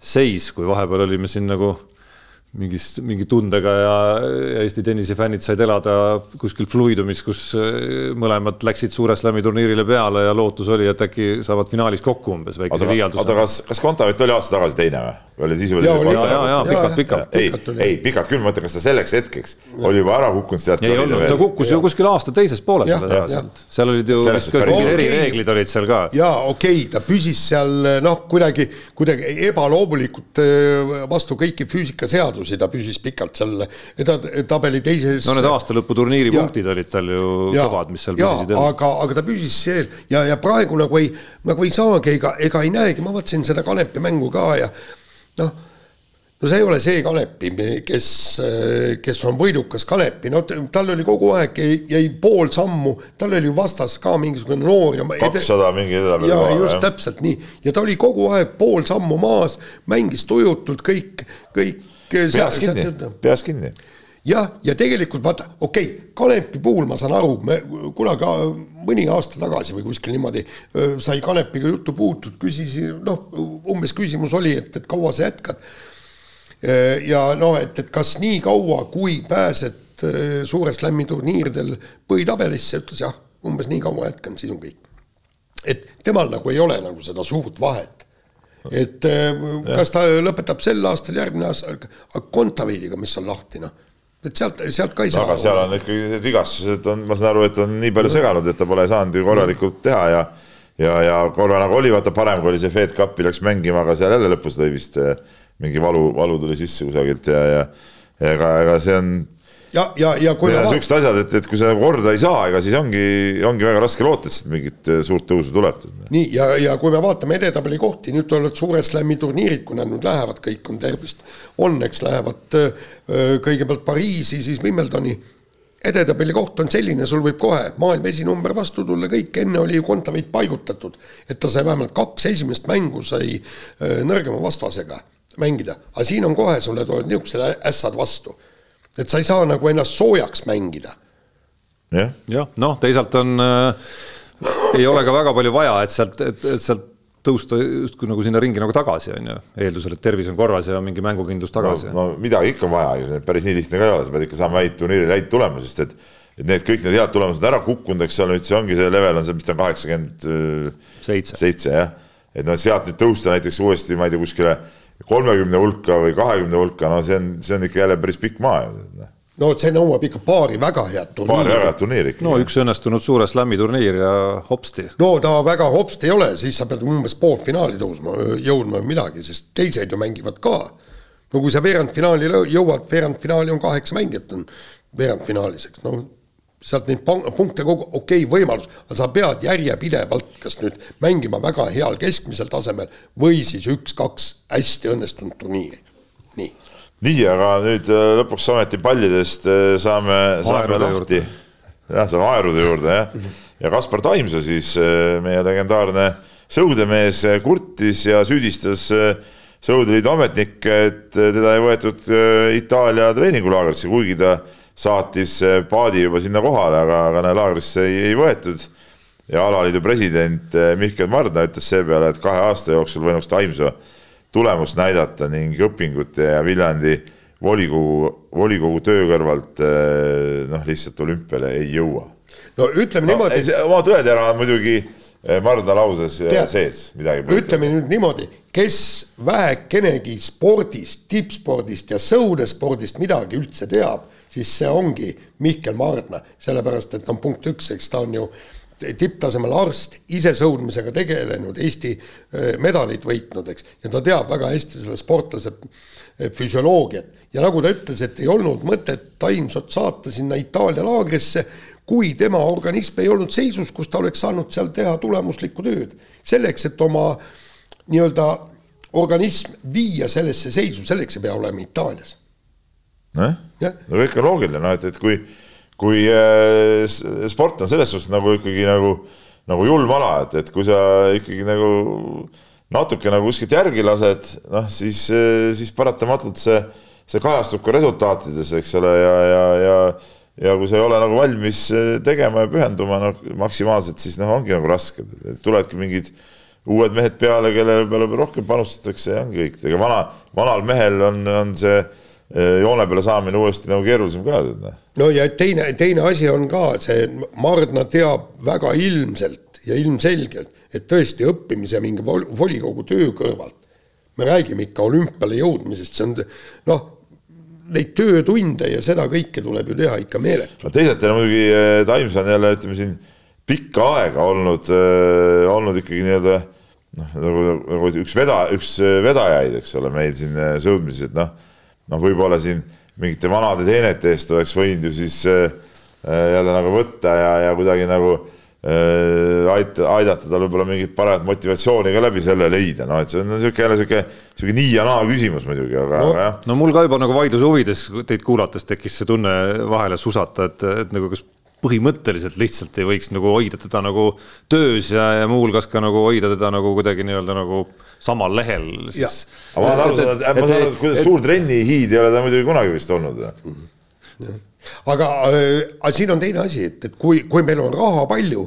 seis, kui vahepeal olime siin nagu mingis, mingi tundega ja, ja Eesti tennisefännid said elada kuskil fluidumis, kus äh, mõlemad läksid suure slam'i turniirile peale ja lootus oli, et äkki saavad finaalis kokku umbes väikese oota, liialdusega. kas, kas Kontaveit oli aasta tagasi teine või? oli siis oli Jaa, oli. ja, ja, ja pikalt, pikalt. ei ei pikalt küll, ma mõtlen, kas ta selleks hetkeks oli juba ära kukkunud sealt. ei olnud, ta kukkus ju kuskil aasta teises pooles jah, reaalselt, seal olid ju mingid Okei. erireeglid olid seal ka. jaa, okei okay,, ta püsis seal noh, kuidagi, kuidagi ebaloomulikult eh, vastu kõiki füüsikaseadusi, ta püsis pikalt seal edetabeli teises. no need aastalõputurniiri Ja- punktid olid tal ju Jaa, kõvad, mis seal jaa, püsisid. aga, aga ta püsis seal ja, ja praegu nagu ei, nagu ei saagi ega, ega ei näegi, ma vaatasin seda Kanepi mängu ka ja noh, no see ei ole see Kanepi, kes, kes on võidukas Kanepi, no tal oli kogu aeg jäi, pool sammu, tal oli ju vastas ka mingisugune noor ja kakssada mingi edetabeli ja koha, just täpselt nii ja ta oli kogu aeg pool sammu maas, mängis tujutult kõik, kõik. Peas kinni, peas kinni jah, ja tegelikult vaata, okei okay,, Kanepi puhul ma saan aru, me kunagi mõni aasta tagasi või kuskil niimoodi sai Kanepiga juttu puutud, küsisin, noh, umbes küsimus oli, et, et kaua sa jätkad. ja no et, et kas nii kaua, kui pääsed suure slam'i turniiridel põhitabelisse, ütles jah, umbes nii kaua jätkan, siis on kõik. et temal nagu ei ole nagu seda suurt vahet et öö, kas ta lõpetab sel aastal, järgmine aasta, aga Kontaveidiga, mis on lahti, noh. et sealt, sealt ka ei saa. aga seal on ikkagi need vigastused on, ma saan aru, et on nii palju seganud, et ta pole saanud ju korralikult teha ja ja, ja korra nagu oli, vaata parem, kui oli see Fed Cupi läks mängima, aga seal jälle lõpus lõi vist eh, mingi valu, valu tuli sisse kusagilt ja, ja ega, ega see on ja, ja, ja kui Need on siuksed asjad, et, et kui sa korda ei saa, ega siis ongi, ongi väga raske loota, et sealt mingit eh, suurt tõusu tuleb. nii ja, ja kui me vaatame edetabeli kohti, nüüd tulevad suure slam'i turniirid, kui nad nüüd lähevad, kõik on tervist, õnneks lähevad öö, kõigepealt Pariisi, siis Wimbledoni. edetabeli koht on selline, sul võib kohe maailma esinumber vastu tulla, kõik enne oli ju Kontaveit paigutatud, et ta sai vähemalt kaks esimest mängu sai nõrgema vastasega mängida, aga siin on kohe sulle tulevad niisugused ässad vastu, et sa ei saa nagu ennast soojaks mängida. Jah, jah, noh, teisalt on äh,, ei ole ka väga palju vaja, et sealt, et, et sealt tõusta justkui nagu sinna ringi nagu tagasi, on ju, eeldusel, et tervis on korras ja mingi mängukindlus tagasi. no, no midagi ikka on vaja, päris nii lihtne ka ei ole, sa pead ikka saama häid turniiril häid tulemusi, sest et et need kõik need head tulemused ära kukkunud, eks seal nüüd see ongi see level on see, mis ta on kaheksakümmend seitse jah. et noh, sealt nüüd tõusta näiteks uuesti, ma ei tea, kuskile kolmekümne hulka või kahekümne hulka, no see on, see on ikka jälle päris pikk maa ju noh no see nõuab ikka paari väga head turniiri. paari väga head turniiri ikka. no üks õnnestunud suure slam'i turniir ja hopsti. no ta väga hopsti ei ole, siis sa pead umbes poolfinaali tõusma, jõudma või midagi, sest teised ju mängivad ka. no kui sa veerandfinaali jõuad, veerandfinaali on kaheksa mängijat on veerandfinaalis, eks no sealt neid punkte kogu, okei okay, võimalus, aga sa pead järjepidevalt kas nüüd mängima väga heal keskmisel tasemel või siis üks-kaks hästi õnnestunud turniiri, nii nii, aga nüüd äh, lõpuks ometi pallidest äh, saame, saame lahti. jah, saame aerude juurde jah. ja Kaspar Taimsa siis, äh, meie legendaarne sõudemees, kurtis ja süüdistas Sõudeliidu ametnikke, et teda ei võetud Itaalia treeningulaagrisse, kuigi ta saatis paadi juba sinna kohale, aga, aga näe, laagrisse ei, ei võetud. ja alaliidu president Mihkel Mardna ütles seepeale, et kahe aasta jooksul võinuks Taimso tulemust näidata ning õpingute ja Viljandi volikogu, volikogu töö kõrvalt eh, noh, lihtsalt olümpiale ei jõua. no ütleme no, niimoodi. oma tõetera on muidugi eh, Marda lauses eh, tead, sees midagi. ütleme nüüd niimoodi, kes vähekenegi spordist, tippspordist ja sõudespordist midagi üldse teab, siis see ongi Mihkel Mardna, sellepärast et noh, punkt üks, eks ta on ju tipptasemel arst, ise sõudmisega tegelenud, Eesti äh, medalid võitnud, eks, ja ta teab väga hästi selle sportlase äh, füsioloogiat. ja nagu ta ütles, et ei olnud mõtet Taimsot saata sinna Itaalia laagrisse, kui tema organism ei olnud seisus, kus ta oleks saanud seal teha tulemuslikku tööd. selleks, et oma nii-öelda organism viia sellesse seisu, selleks ei pea olema Itaalias. Nojah, no kõik on loogiline, noh, et, et kui kui äh, sport on selles suhtes nagu ikkagi nagu, nagu julm ala, et, et kui sa ikkagi nagu natuke nagu kuskilt järgi lased, noh siis, äh, siis paratamatult see, see kajastub ka resultaatides, eks ole, ja, ja, ja ja kui sa ei ole nagu valmis äh, tegema ja pühenduma noh, maksimaalselt, siis noh, ongi nagu raske, tulevadki mingid uued mehed peale, kelle peale rohkem panustatakse ja ongi kõik, ega vana, vanal mehel on, on see joone peale saamine uuesti nagu keerulisem ka. Noh. no ja teine, teine asi on ka see, Mardna teab väga ilmselt ja ilmselgelt, et tõesti õppimise mingi vol volikogu töö kõrvalt me räägime ikka olümpiale jõudmisest, see on noh, neid töötunde ja seda kõike tuleb ju teha ikka meeletult. teisalt jälle muidugi eh, Times on jälle ütleme siin pikka aega olnud äh,, olnud ikkagi nii-öelda noh, nagu, nagu üks veda, üks vedajaid, eks ole, meil siin sõudmises, et noh noh, võib-olla siin mingite vanade teenete eest oleks võinud ju siis äh, jälle nagu võtta ja, ja kuidagi nagu äh, aita, aidata tal võib-olla mingit paremat motivatsiooni ka läbi selle leida, noh, et see on niisugune jälle niisugune, niisugune nii ja naa küsimus muidugi, aga no, jah. no mul ka juba nagu vaidluse huvides teid kuulates tekkis see tunne vahele susata, et, et nagu kas põhimõtteliselt lihtsalt ei võiks nagu hoida teda nagu töös ja, ja muuhulgas ka nagu hoida teda nagu kuidagi nii-öelda nagu samal lehel, siis. aga ma saan aru, ma saan aru, et kuidas suur trennihiid ei ole ta muidugi kunagi vist olnud. aga äh, siin on teine asi, et, et kui, kui meil on raha palju,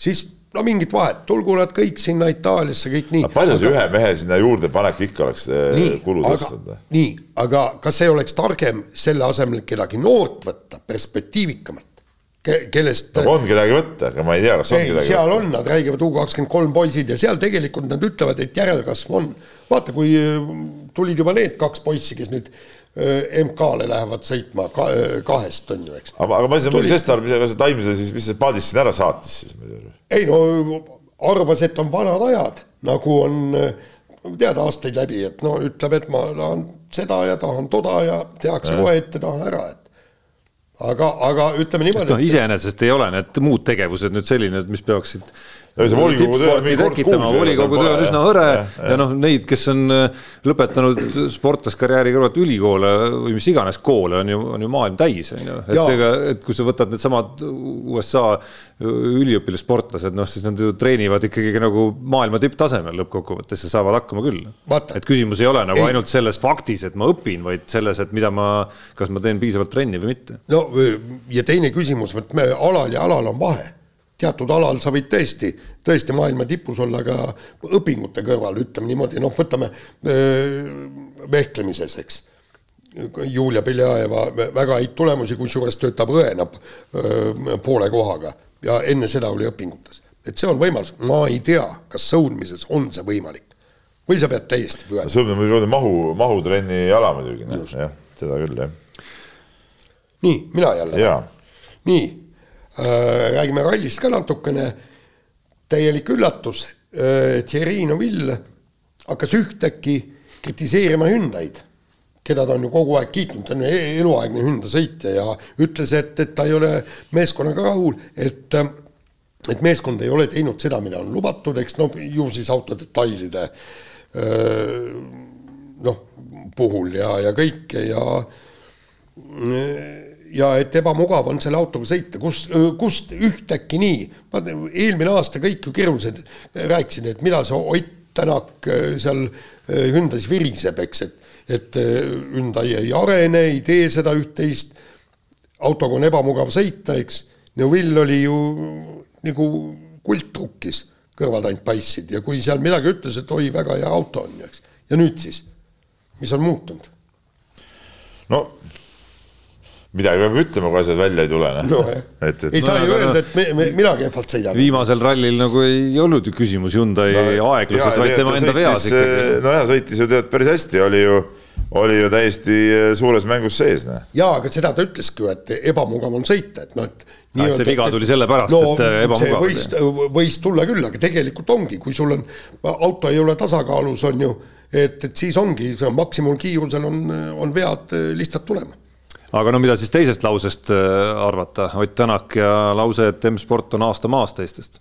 siis no mingit vahet, tulgu nad kõik sinna Itaaliasse, kõik nii. palju see ühe mehe sinna juurdepanek ikka oleks äh, kulu tõstnud? nii, aga kas ei oleks targem selle asemel kedagi noort võtta, perspektiivikamat? Kellest. no on kedagi võtta, aga ma ei tea, kas on ei, kedagi seal võtta. on, nad räägivad U kakskümmend kolm poisid ja seal tegelikult nad ütlevad, et järelkasv on. vaata, kui äh, tulid juba need kaks poissi, kes nüüd äh, MK-le lähevad sõitma ka, äh, kahest on ju, eks. aga, aga ma ei saa, Sestar, mis see Taimse siis, mis see paadist siin ära saatis siis? ei no arvas, et on vanad ajad, nagu on tead aastaid läbi, et no ütleb, et ma tahan seda ja tahan toda ja tehakse kohe ette-taha ära, et aga, aga ütleme niimoodi. noh, iseenesest ei ole need muud tegevused nüüd selline, mis peaksid volikogu töö on üsna hõre ja, ja, noh, neid, kes on äh, lõpetanud sportlaskarjääri kõrvalt ülikoole või mis iganes koole, on ju, on ju maailm täis, on ju. et ega, et kui sa võtad needsamad USA üliõpilassportlased, noh siis nad ju treenivad ikkagi nagu maailma tipptasemel lõppkokkuvõttes ja saavad hakkama küll. et küsimus ei ole nagu ei. ainult selles faktis, et ma õpin, vaid selles, et mida ma, kas ma teen piisavalt trenni või mitte. no ja teine küsimus, vot me alal ja alal on vahe teatud alal sa võid tõesti, tõesti maailma tipus olla ka õpingute kõrval, ütleme niimoodi, noh, võtame öö, vehklemises, eks. Julia Beljajeva väga häid tulemusi, kusjuures töötab õena poole kohaga ja enne seda oli õpingutes. et see on võimalus, ma ei tea, kas sõudmises on see võimalik või sa pead täiesti pühendama. sõudmine muidugi on mahu, mahutrenni ala muidugi, jah, seda küll, jah. nii, mina jälle. nii räägime rallist ka natukene, täielik üllatus, äh, Thierry Neuville hakkas ühtäkki kritiseerima Hyundai'd, keda ta on ju kogu aeg kiitnud, ta on e-, eluaegne Hyundai sõitja ja ütles, et, et ta ei ole meeskonnaga rahul, et et meeskond ei ole teinud seda, mida on lubatud, eks no ju siis autodetailide äh, noh, puhul ja, ja kõike ja ja et ebamugav on selle autoga sõita, kust, kust ühtäkki nii, eelmine aasta kõik ju keerulised. Rääkisid, et mida see Ott Tänak äh, seal äh, Hyundai's viriseb, eks, et, et äh, Hyundai ei arene, ei tee seda üht-teist, autoga on ebamugav sõita, eks, Neuvill oli ju nagu kultrukkis, kõrvad ainult paistsid. Ja kui seal midagi ütles, et oi, väga hea auto on, eks, ja nüüd siis, mis on muutunud? no midagi peab ütlema, kui asjad välja ei tule no,. et, et ei saa ju öelda, et me, me, mina kehvalt sõidan. viimasel rallil nagu ei olnud ju küsimus Hyundai no, aegluses, vaid tema enda veas ikkagi. nojah, sõitis ju tead päris hästi, oli ju, oli ju täiesti eh, suures mängus sees. Noh. jaa, aga seda ta ütleski ju, et ebamugav on sõita, et noh, et nii et see viga tuli sellepärast no,, et eh, ebamugav võis, võis tulla küll, aga tegelikult ongi, kui sul on, auto ei ole tasakaalus, on ju, et, et siis ongi, see maksimumkiirusel on, on vead eh, lihtsalt tulema aga no mida siis teisest lausest äh, arvata, Ott Tänak ja lause, et M-sport on aasta maas teistest?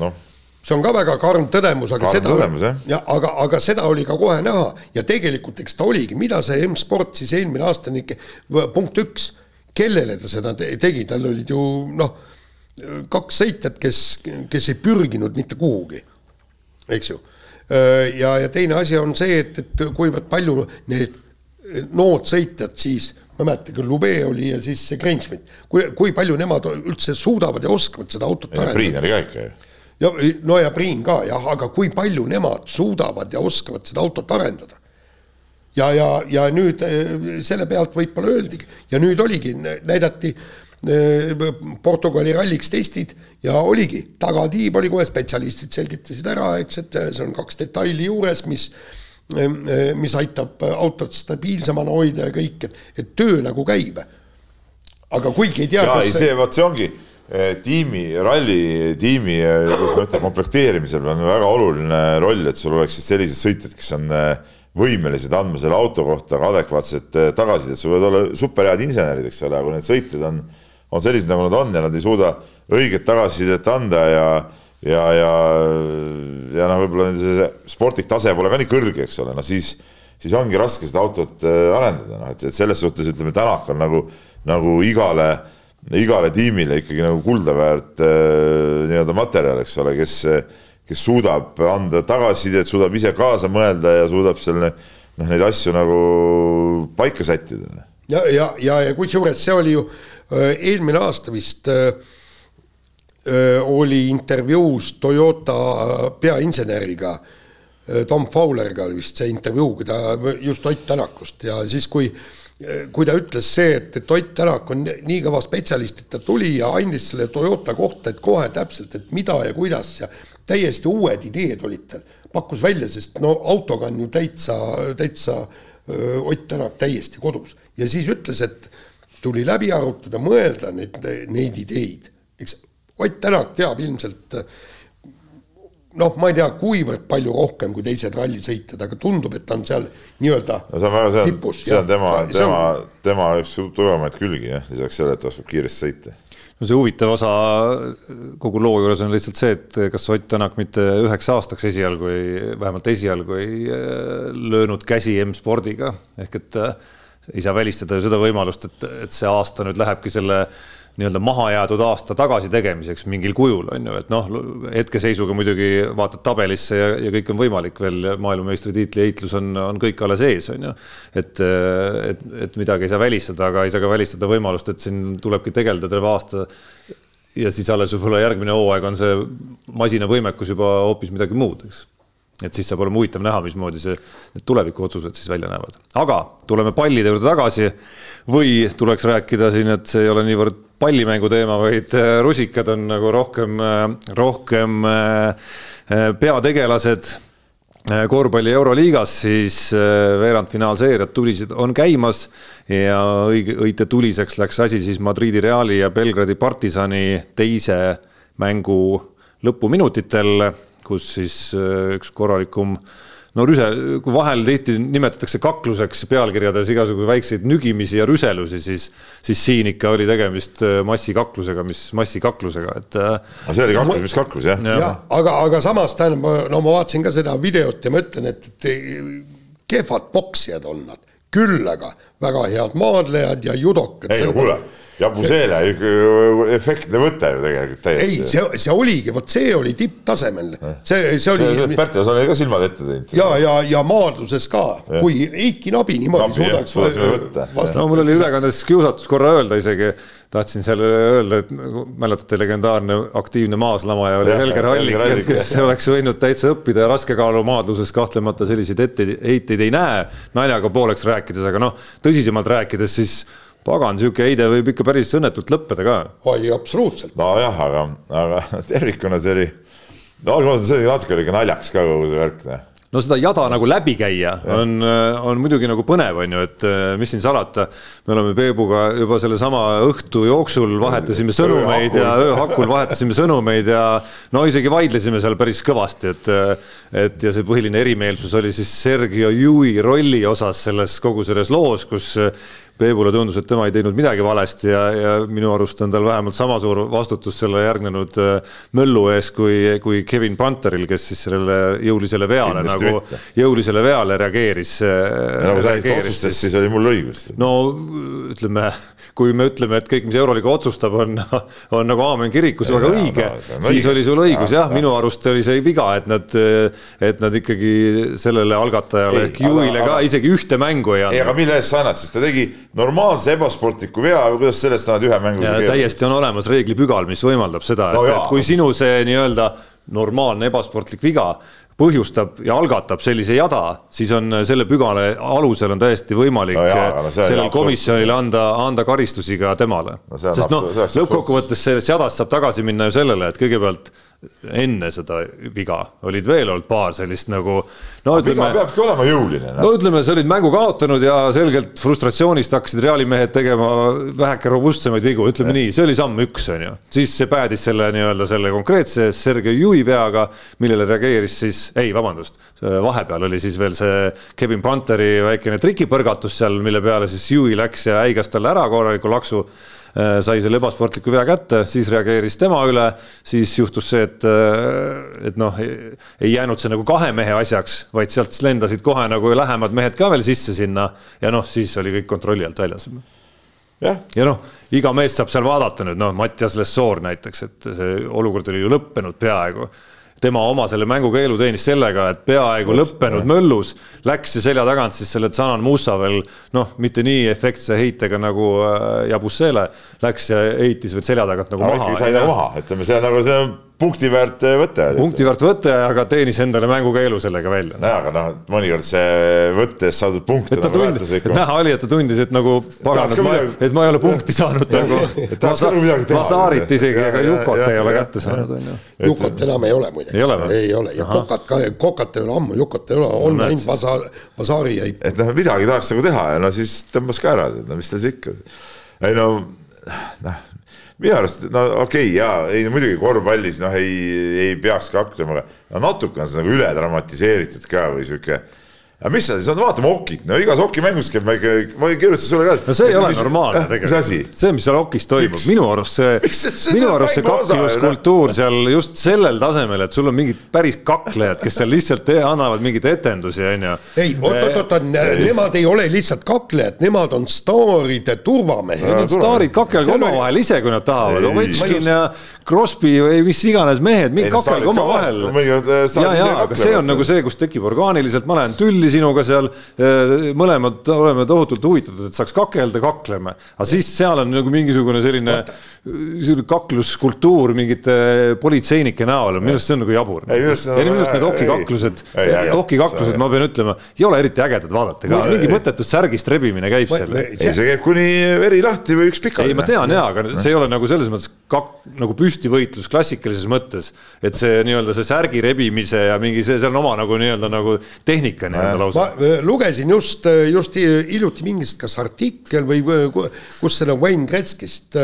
noh. See on ka väga karm tõdemus, aga karm seda, tõdemus, ja aga, aga seda oli ka kohe näha. Ja tegelikult eks ta oligi, mida see M-sport siis eelmine aasta nii, punkt üks, kellele ta seda tegi, tal olid ju noh, kaks sõitjat, kes, kes ei pürginud mitte kuhugi, eks ju. ja, ja teine asi on see, et, et kuivõrd palju need nood sõitjad siis mäleta küll, Lube oli ja siis see Grangemit, kui, kui palju nemad üldse suudavad ja oskavad seda autot arendada. Priin oli ka ikka ju. ja no ja Priin ka jah, aga kui palju nemad suudavad ja oskavad seda autot arendada. ja, ja, ja nüüd eh, selle pealt võib-olla öeldigi ja nüüd oligi, näidati eh, Portugali ralliks testid ja oligi, tagatiib oli kohe, spetsialistid selgitasid ära, eks, et see on kaks detaili juures, mis mis aitab autot stabiilsemana hoida ja kõik, et, et töö nagu käib. aga kuigi ei tea. ja ei, see, vot see ongi eh, tiimi, rallitiimi, eh, kuidas ma ütlen, komplekteerimisel on väga oluline roll, et sul oleksid sellised sõitjad, kes on eh, võimelised andma selle auto kohta ka adekvaatset tagasisidet, sul võivad olla superhead insenerid, eks ole, aga kui need sõitjad on, on sellised, nagu nad on ja nad ei suuda õiget tagasisidet anda ja ja, ja, ja noh, võib-olla see sportlik tase pole ka nii kõrge, eks ole, no siis, siis ongi raske seda autot äh, arendada, noh et, et selles suhtes ütleme, Tänak on nagu, nagu igale, igale tiimile ikkagi nagu kuldaväärt äh, nii-öelda materjal, eks ole, kes, kes suudab anda tagasisidet, suudab ise kaasa mõelda ja suudab selle noh, neid asju nagu paika sättida. ja, ja, ja, ja kusjuures see oli ju äh, eelmine aasta vist äh, oli intervjuus Toyota peainseneriga, Tom Fowleriga oli vist see intervjuu, kui ta just Ott Tänakust. Ja siis, kui kui ta ütles see, et, et Ott Tänak on nii kõva spetsialist, et ta tuli ja andis selle Toyota kohta, et kohe täpselt, et mida ja kuidas ja täiesti uued ideed olid tal, pakkus välja, sest no autoga on ju täitsa, täitsa Ott Tänak täiesti kodus. Ja siis ütles, et tuli läbi arutada, mõelda neid, neid ideid, eks Ott Tänak teab ilmselt noh, ma ei tea, kuivõrd palju rohkem kui teised rallisõitjad, aga tundub, et ta on seal nii-öelda no see on väga, see on, see on tema, tema, tema üks tugevamaid külgi jah, lisaks sellele, et ta oskab kiiresti sõita. no see huvitav osa kogu loo juures on lihtsalt see, et kas Ott Tänak mitte üheks aastaks esialgu ei, vähemalt esialgu ei äh, löönud käsi M-spordiga ehk et äh, ei saa välistada ju seda võimalust, et, et see aasta nüüd lähebki selle nii-öelda mahajäetud aasta tagasitegemiseks mingil kujul, on ju, et noh, hetkeseisuga muidugi vaatad tabelisse ja, ja kõik on võimalik veel, maailmameistritiitli heitlus on, on kõik alles ees, on ju. et, et, et midagi ei saa välistada, aga ei saa ka välistada võimalust, et siin tulebki tegeleda terve aasta ja siis alles võib-olla järgmine hooaeg on see masina võimekus juba hoopis midagi muud, eks. Et siis saab olema huvitav näha, mismoodi see, need tulevikuotsused siis välja näevad. aga tuleme pallide juurde tagasi või tuleks rääkida siin, et see ei ole niivõrd pallimängu teema, vaid äh, rusikad on nagu rohkem, äh, rohkem äh, peategelased korvpalli Euroliigas, siis veerandfinaalseeriad tulised on käimas ja õige, õite tuliseks läks asi siis Madridi Reali ja Belgradi partisani teise mängu lõpuminutitel, kus siis üks korralikum äh, no rüse, kui vahel tihti nimetatakse kakluseks pealkirjades igasuguseid väikseid nügimisi ja rüselusi, siis, siis siin ikka oli tegemist äh, massikaklusega, mis massikaklusega, et. Äh, aga see oli kaklus, mis kaklus jah ja.? jah, aga, aga samas tähendab, no ma vaatasin ka seda videot ja mõtlen, et, et kehvad poksijad on nad, küll aga väga head maadlejad ja judokad. ei no kuule ja Musele efektne võte ju tegelikult täiesti. ei, see, see oligi, vot see oli tipptasemel. see, see oli. Pärtel oli ka silmad ette teinud. ja, ja, ja maadluses ka, kui Eiki Nabi niimoodi Nabi, suudaks. no mul oli ülekandes kiusatus korra öelda isegi tahtsin seal öelda, et nagu mäletate, legendaarne aktiivne maaslamaja oli Helger Allik, kes oleks võinud täitsa õppida ja raskekaalumaadluses kahtlemata selliseid etteheiteid ei näe, naljaga pooleks rääkides, aga noh, tõsisemalt rääkides, siis pagan, sihuke heide võib ikka päris õnnetult lõppeda ka. oi, absoluutselt. nojah, aga, aga tervikuna see oli, no olgem ausad, see oli natuke oli ikka naljakas ka kogu see värk, noh no seda jada nagu läbi käia on, on muidugi nagu põnev, on ju, et mis siin salata. me oleme Peebuga juba sellesama õhtu jooksul vahetasime sõnumeid ja ööhakul vahetasime sõnumeid ja no isegi vaidlesime seal päris kõvasti, et, et ja see põhiline erimeelsus oli siis Sergio Jui rolli osas selles kogu selles loos, kus Peebule tundus, et tema ei teinud midagi valesti ja, ja minu arust on tal vähemalt sama suur vastutus selle järgnenud äh, möllu ees kui, kui Kevin Panteril, kes siis sellele jõulisele veale Kindlasti nagu, jõulisele veale reageeris. Äh, nagu sa otsustas, siis oli mul õigus. no ütleme, kui me ütleme, et kõik, mis Euroliiga otsustab, on, on nagu aamen kirikus väga õige, siis oli sul õigus jah ja,, minu arust oli see viga, et nad, et nad ikkagi sellele algatajale ehk juhile ka isegi ühte mängu ei andnud. ei, aga mille eest sa annad, sest ta tegi normaalse ebasportliku vea kuidas sellest annad ühe mängu? täiesti on olemas reeglipügal, mis võimaldab seda, et no, et kui sinu see nii-öelda normaalne ebasportlik viga põhjustab ja algatab sellise jada, siis on selle pügala alusel on täiesti võimalik no jaa, no sellel komisjonil anda, anda karistusi ka temale no. sest noh, lõppkokkuvõttes sellest jadast saab tagasi minna ju sellele, et kõigepealt enne seda viga olid veel olnud paar sellist nagu no ütleme. peabki olema jõuline no.. no ütleme, sa olid mängu kaotanud ja selgelt frustratsioonist hakkasid Reali mehed tegema väheke robustsemaid vigu, ütleme ja. nii, see oli samm üks, on ju. siis see päädis selle nii-öelda selle konkreetse Sergei Jui veaga, millele reageeris siis, ei, vabandust, vahepeal oli siis veel see Kevin Panteri väikene trikipõrgatus seal, mille peale siis Jui läks ja häigas talle ära korraliku laksu sai selle ebasportliku vea kätte, siis reageeris tema üle, siis juhtus see, et, äh, et noh, ei jäänud see nagu kahe mehe asjaks, vaid sealt lendasid kohe nagu lähemad mehed ka veel sisse sinna ja noh, siis oli kõik kontrolli alt väljas. ja, ja noh, iga meest saab seal vaadata nüüd, noh, Mattias Lessoor näiteks, et see olukord oli ju lõppenud peaaegu tema oma selle mängukeelu teenis sellega, et peaaegu lõppenud möllus läks ja selja tagant siis selle Zanan Musa veel noh, mitte nii efektse heitega nagu äh, Jabusele, läks ja heitis veel selja tagant nagu no, maha. sai ta maha, ütleme, see on nagu see punkti väärt äh, võte. punkti väärt võte, aga teenis endale mängukeelu sellega välja. nojah, aga noh, mõnikord see võtte eest saadud punkt. et ta nagu tundis, et näha oli, et ta tundis, et nagu pagan, et ma, et ma ei ole punkti saanud nagu. Masarit isegi, aga Jukot ei ole kätte saanud, on ju. Jukot enam ei ole muideks. ei ole ja Kokat ka, Kokat ei ole ammu, Jukot ei ole, on ainult Vasa-, Vasari jäi. et noh, midagi tahaks nagu teha ja no siis tõmbas ka ära, no mis ta siis ikka. ei no, noh minu arust, no okei okay,, jaa, ei no muidugi korvpallis noh, ei, ei peakski hakkama, aga no natuke on see nagu üle dramatiseeritud ka või sihuke aga mis sa siis, vaatame okit, no igas okimängus käib väike, ma kirjutasin sulle ka. no see ei ole mis, normaalne tegelikult. see, mis seal okis toimub, minu arust see, minu arust see kakluskultuur seal just sellel tasemel, et sul on mingid päris kaklejad, kes seal lihtsalt annavad mingeid etendusi, on ju. ei, oot-oot-oot, nemad ei ole lihtsalt kaklejad, nemad on staaride turvamehed. staarid kaklevad omavahel ise, kui nad tahavad, Ovechkin ja Crosby või mis iganes mehed, kakelge omavahel. ja, ja, aga see on nagu see, kus tekib orgaaniliselt, ma lähen tülli oldi sinuga seal äh, mõlemad oleme tohutult huvitatud, et saaks kakelda, kakleme, aga siis seal on nagu mingisugune selline, selline kakluskultuur mingite politseinike näol, minu arust see on nagu jabur. ei, minu arust need okikaklused, okikaklused, ma pean ütlema, ei ole eriti ägedad vaadata ka, mingi mõttetust särgist rebimine käib seal. ei, see käib kuni veri lahti või üks pikali. ei, ma tean jaa, aga see ei ole nagu selles mõttes kak-, nagu püstivõitlus klassikalises mõttes, et see nii-öelda see särgi rebimise ja mingi see, seal on oma nagu nii-öelda nagu tehnika nii-öelda lausa. ma lugesin just, just hiljuti mingist, kas artikkel või kus selle Wayne Gretzkist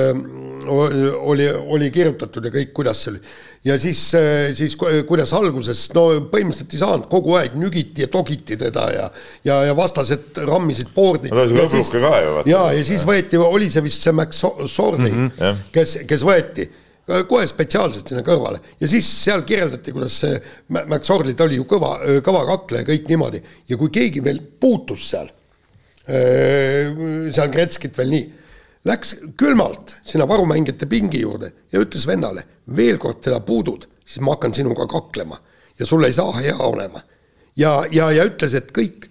oli, oli kirjutatud ja kõik, kuidas see oli. ja siis, siis kuidas alguses, no põhimõtteliselt ei saanud, kogu aeg nügiti ja togiti teda ja ja, ja vastased rammisid board'i. no ta oli hõbruke ka ju. ja, ja siis võeti, oli see vist see Max Sordi mm, -hmm, kes, kes võeti kohe spetsiaalselt sinna kõrvale. Ja siis seal kirjeldati, kuidas see Max Orley, ta oli ju kõva, kõva kakleja, kõik niimoodi. Ja kui keegi veel puutus seal, seal Gretskit veel nii, läks külmalt sinna varumängijate pingi juurde ja ütles vennale, veel kord teda puudud, siis ma hakkan sinuga kaklema ja sul ei saa hea olema. ja, ja, ja ütles, et kõik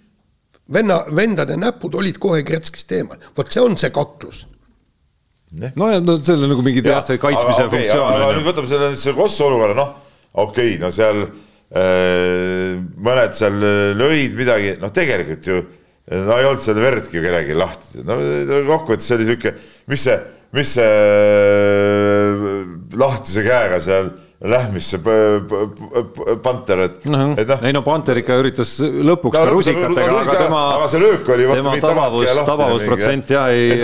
venna, vendade näpud olid kohe Gretskist eemal, vot see on see kaklus no ja no seal on nagu mingi jah, see kaitsmise aga, okay, funktsioon. aga nüüd võtame selle, selle Kossu olukorra, noh, okei okay,, no seal äh, mõned seal lõid midagi, noh, tegelikult ju no ei olnud seda verdki ju kellelgi lahti, no kokkuvõttes see oli sihuke, mis see, mis see äh, lahtise käega seal lähmis see Panter, et no,, et noh. ei no Panter ikka üritas lõpuks no, ka rusikatega, aga tema, aga see löök oli tema tabavus, tabavusprotsent jah ei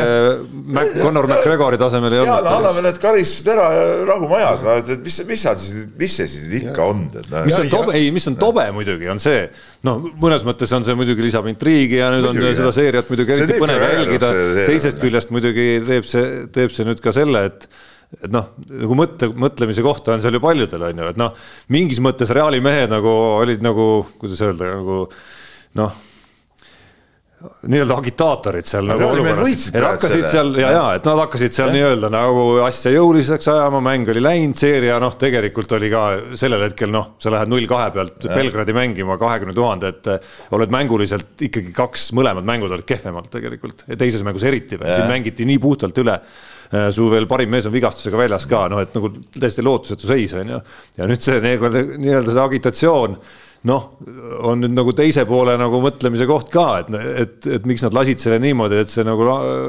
Mac, Conor McGregori tasemel ei olnud. jaa, no anname need karistused ära ja rahu majas, no et, et mis, mis seal siis, mis see siis ikka on, et noh. mis on tobe, ei, mis on tobe muidugi, on see, noh, mõnes mõttes on see muidugi lisab intriigi ja nüüd on muidugi, seda seeriat muidugi eriti põnev jälgida, teisest küljest muidugi teeb see, teeb see nüüd ka selle, et et noh, nagu mõtte, mõtlemise kohta on seal ju paljudel, on ju, et noh, mingis mõttes Reali mehed nagu olid nagu, kuidas öelda, nagu noh nii-öelda agitaatorid seal nagu olukorras, et hakkasid seal ja, ja et nad hakkasid seal nii-öelda nagu asja jõuliseks ajama, mäng oli läinud, seeria noh, tegelikult oli ka sellel hetkel noh, sa lähed null kahe pealt ja. Belgradi mängima kahekümne tuhande, et eh, oled mänguliselt ikkagi kaks, mõlemad mängud olid kehvemalt tegelikult. Ja teises mängus eriti veel, siin mängiti nii puhtalt üle su veel parim mees on vigastusega väljas ka, noh, et nagu täiesti lootusetu seis on ju. ja nüüd see nii-öelda see agitatsioon noh, on nüüd nagu teise poole nagu mõtlemise koht ka, et, et, et miks nad lasid selle niimoodi, et see nagu,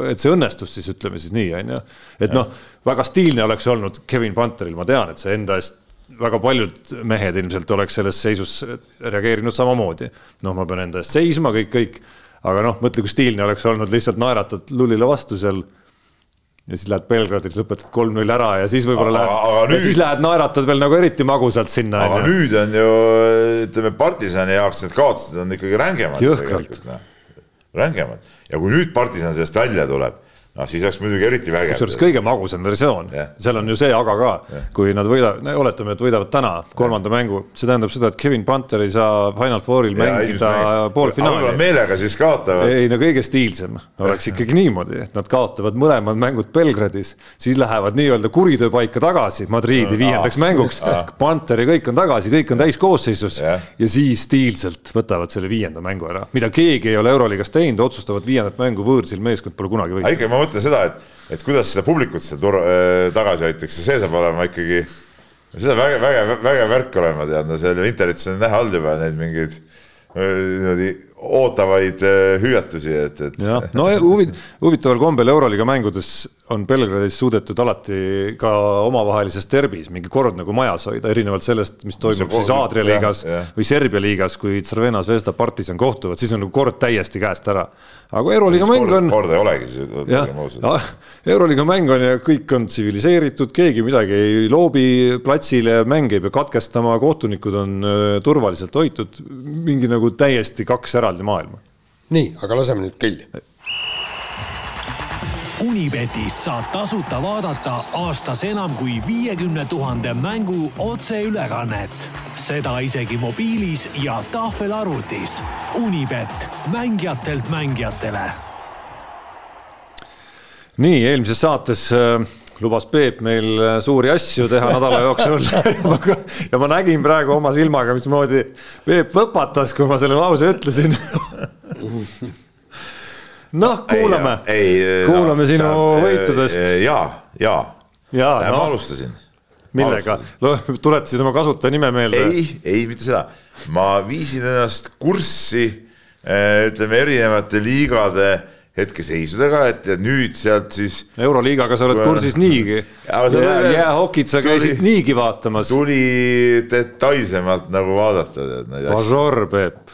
et see õnnestus siis ütleme siis nii, on ju. et noh, väga stiilne oleks olnud Kevin Panteril, ma tean, et see enda eest väga paljud mehed ilmselt oleks selles seisus reageerinud samamoodi. noh, ma pean enda eest seisma, kõik, kõik. aga noh, mõtle, kui stiilne oleks olnud lihtsalt naeratad lullile vastu seal ja siis lähed Belgradis, lõpetad kolm-null ära ja siis võib-olla lähed, ja siis lähed naeratad veel nagu eriti magusalt sinna. aga on nüüd on ju, ütleme, partisani jaoks need kaotused on ikkagi rängemad. jõhkralt. rängemad ja kui nüüd partisan sellest välja tuleb noh, siis oleks muidugi eriti vägev. kusjuures kõige magusam versioon yeah., seal on ju see aga ka yeah., kui nad võidavad, oletame, et võidavad täna kolmanda yeah. mängu, see tähendab seda, et Kevin Panter ei saa Final Fouril yeah, mängida poolfinaali. meelega siis kaotavad. ei no kõige stiilsem oleks ikkagi niimoodi, et nad kaotavad mõlemad mängud Belgradis, siis lähevad nii-öelda kuritööpaika tagasi Madriidi viiendaks mänguks. Panter ja kõik on tagasi, kõik on täiskoosseisus yeah. ja siis stiilselt võtavad selle viienda mängu ära, mida keegi ei ole Euroliigas teinud, otsustavad viiendat mängu võõrsil meeskond pole kunagi võitnud mõtlen seda, et, et kuidas seda publikut seal tur-, äh, tagasi hoitakse, see saab olema ikkagi, see saab vägev, vägev, vägev värk olema, tead, no seal internetis on näha olnud juba neid mingeid äh, niimoodi ootavaid äh, hüüatusi, et, et. jah, no huvit-, huvitaval kombel Euroliiga mängudes on Belgradis suudetud alati ka omavahelises derbis mingi kord nagu majas hoida, erinevalt sellest, mis toimub see siis Aadria liigas ja, ja. või Serbia liigas, kui Crvena Zvezda, Partisan kohtuvad, siis on nagu kord täiesti käest ära. aga kui Euroliiga mäng on. korda ei olegi siis. jah, Euroliiga mäng on ja kõik on tsiviliseeritud, keegi midagi ei loobi platsile, mäng ei pea katkestama, kohtunikud on äh, turvaliselt hoitud, mingi nagu täiesti kaks eraldi maailma. nii, aga laseme nüüd kelli Unibetis saab tasuta vaadata aastas enam kui viiekümne tuhande mängu otseülekannet. seda isegi mobiilis ja tahvelarvutis. Unibet, mängijatelt mängijatele. nii eelmises saates äh, lubas Peep meil suuri asju teha nädala jooksul ja ma nägin praegu oma silmaga, mismoodi Peep võpatas, kui ma selle lause ütlesin noh, kuulame, kuulame no, sinu no, võitudest. ja, ja, ja, no. ma alustasin. millega, tuletasid oma kasutajanime meelde? ei, ei mitte seda, ma viisin ennast kurssi ütleme erinevate liigade hetkeseisudega, et ja nüüd sealt siis. euroliigaga sa oled kursis niigi. jäähokit sa käisid tuli, niigi vaatamas. tuli detailsemalt nagu vaadata. Major Peep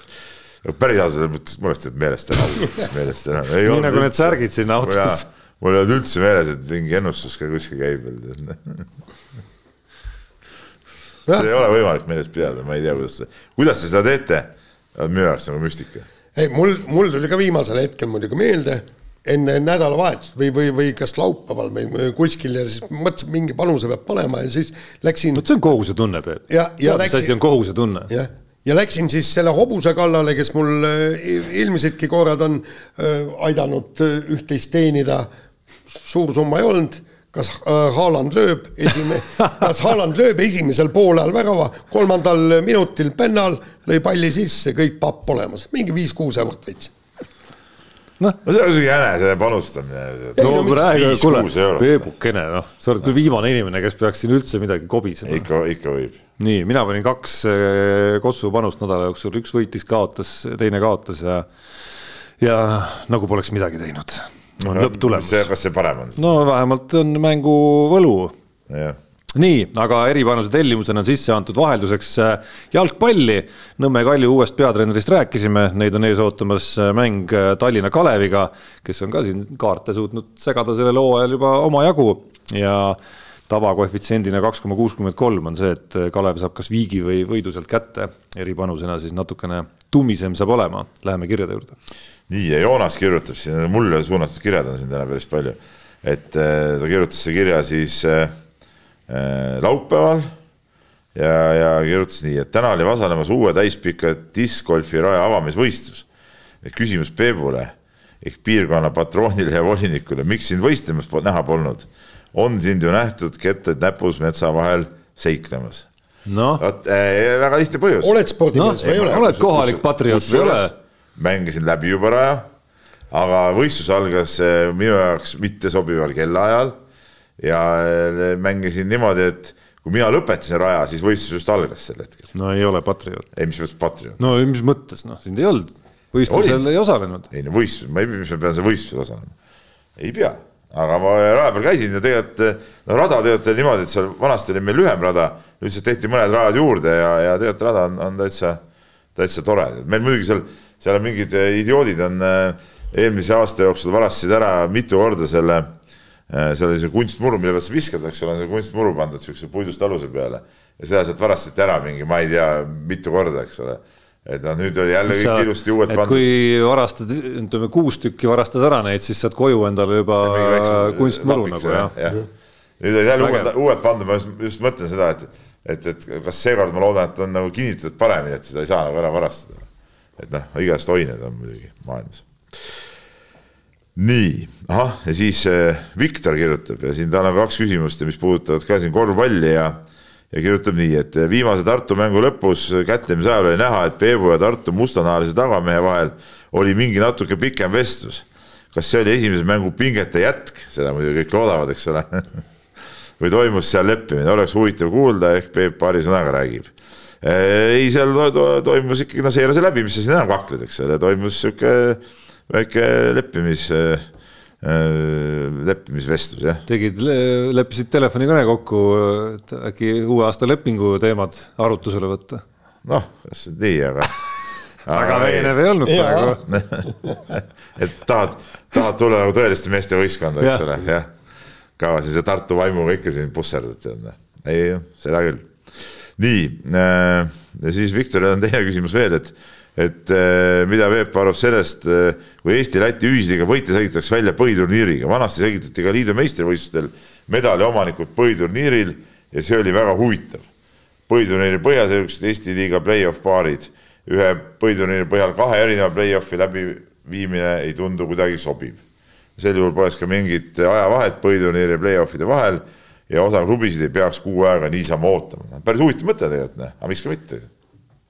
päris ausalt mõttes mul läks meelest ära, meelest ära. nii nagu need särgid siin autos. mul ei olnud üldse meeles, et mingi ennustus ka kuskil käib veel. see ei ole võimalik meeles pidada, ma ei tea, kuidas, kuidas te seda teete. minu jaoks nagu müstika. Ei, mul, mul tuli ka viimasel hetkel muidugi meelde enne nädalavahetust või, või, või kas laupäeval või kuskil ja siis mõtlesin, mingi panuse peab panema ja siis läksin. vot see on kohusetunne, Peep. mis asi on kohusetunne? jah ja läksin siis selle hobuse kallale, kes mul eelmisedki korrad on äh, aidanud äh, üht-teist teenida. suur summa ei olnud, kas Haaland lööb esime-, kas Haaland lööb esimesel poolel värava, kolmandal minutil pennal, lõi palli sisse, kõik papp olemas, mingi viis-kuus eurot võtsin noh, no see on isegi jänese panustamine. no, no praegu, kuule, Peebukene, noh, sa oled küll viimane inimene, kes peaks siin üldse midagi kobisema. ikka, ikka võib. nii, mina panin kaks eh, Kossu panust nädala jooksul, üks võitis, kaotas, teine kaotas ja, ja nagu poleks midagi teinud. on lõpptulemus. kas see parem on? no vähemalt on mängu võlu. jah nii, aga eripanuse tellimusena on sisse antud vahelduseks äh, jalgpalli. Nõmme Kalju uuest peatreenerist rääkisime, neid on ees ootamas äh, mäng äh, Tallinna Kaleviga, kes on ka siin kaarte suutnud segada sellel hooajal juba omajagu ja tavakoefitsiendina kaks koma kuuskümmend kolm on see, et Kalev saab kas viigi või võidu sealt kätte. eripanusena siis natukene tummisem saab olema, läheme kirjade juurde. nii ja Joonas kirjutab siin, mulle suunatud kirjad on siin täna päris palju, et ta kirjutas see kirja siis Äh, laupäeval ja, ja kirjutas nii, et täna oli Vasalemmas uue täispika diskgolfi raja avamisvõistlus. et küsimus Peebule ehk piirkonna patroonile ja volinikule, miks sind võistlemas näha polnud? on sind ju nähtud kettad näpus metsa vahel seiklemas. noh, vot äh, väga lihtne põhjus. oled spordimees no, või ei ole? oled kohalik patrioot või ei ole? mängisin läbi juba raja, aga võistlus algas äh, minu jaoks mittesobival kellaajal ja äh, mängisin niimoodi, et kui mina lõpetasin raja, siis võistlus just algas sel hetkel. no ei ole patrioot. ei, mis mõttes patrioot? no mis mõttes, noh, sind ei olnud, võistlusel ei osalenud. ei no võistlus, ma ei, mis ma pean seal võistlusel osalema, ei pea, aga ma raja peal käisin ja tegelikult no rada tegelikult oli niimoodi, et seal vanasti oli meil lühem rada, siis tehti mõned rajad juurde ja, ja tegelikult rada on, on täitsa, täitsa tore, meil muidugi seal, seal on mingid idioodid on äh, eelmise aasta jooksul varastasid ära mitu korda selle Äh, seal oli see kunstmuru, mille pealt sa viskad, eks ole, see kunstmuru pandud siukse puidust aluse peale. Ja seda sealt varastati ära mingi, ma ei tea, mitu korda, eks ole. Et noh, nüüd oli jälle kõik ilusti uued pandud. kui varastad, ütleme kuus tükki varastad ära neid, siis saad koju endale juba kunstmuru nagu jah. ja. ja.. nüüd olid jälle uued, uued pandud, ma just, just mõtlen seda, et, et, et kas seekord ma loodan, et on nagu kinnitatud paremini, et seda ei saa nagu ära varastada. et noh, igast oined on muidugi maailmas nii, ahah, ja siis äh, Viktor kirjutab ja siin tal on kaks küsimust, mis puudutavad ka siin korvpalli ja ja kirjutab nii, et äh, viimase Tartu mängu lõpus kätlemise ajal oli näha, et Peebu ja Tartu mustanahalise tagamehe vahel oli mingi natuke pikem vestlus. kas see oli esimese mängu pingete jätk, seda muidugi kõik loodavad, eks ole või toimus seal leppimine, oleks huvitav kuulda, ehk Peep paari sõnaga räägib. Äh, ei, seal to to toimus ikkagi, no seira see läbi, mis sa siin enam kakled, eks ole, toimus sihuke väike leppimis äh, leppimisvestlus jah. tegid, leppisid telefonikõne kokku, et äkki uue aasta lepingu teemad arutusele võtta? noh, kas nii, aga väga veenev ei olnud praegu et tahad, tahad tulla nagu tõeliste meeste võistkonda, eks ole, jah. kaua siis Tartu vaimuga ikka siin pusserdad, tead. ei, seda küll. nii, äh, ja siis Viktoril on teine küsimus veel, et et eh, mida Peep arvab sellest, eh, kui Eesti-Läti ühisliiga võitja selgitatakse välja põhiturniiriga, vanasti selgitati ka liidu meistrivõistlustel medali omanikud põhiturniiril ja see oli väga huvitav. põhiturniiri põhjas olid Eesti liiga play-off paarid, ühe põhiturniiri põhjal kahe erineva play-off'i läbiviimine ei tundu kuidagi sobiv. sel juhul poleks ka mingit ajavahet põhiturniiri ja play-off'ide vahel ja osa klubisid ei peaks kuu aega niisama ootama. päris huvitav mõte tegelikult, aga miks ka mitte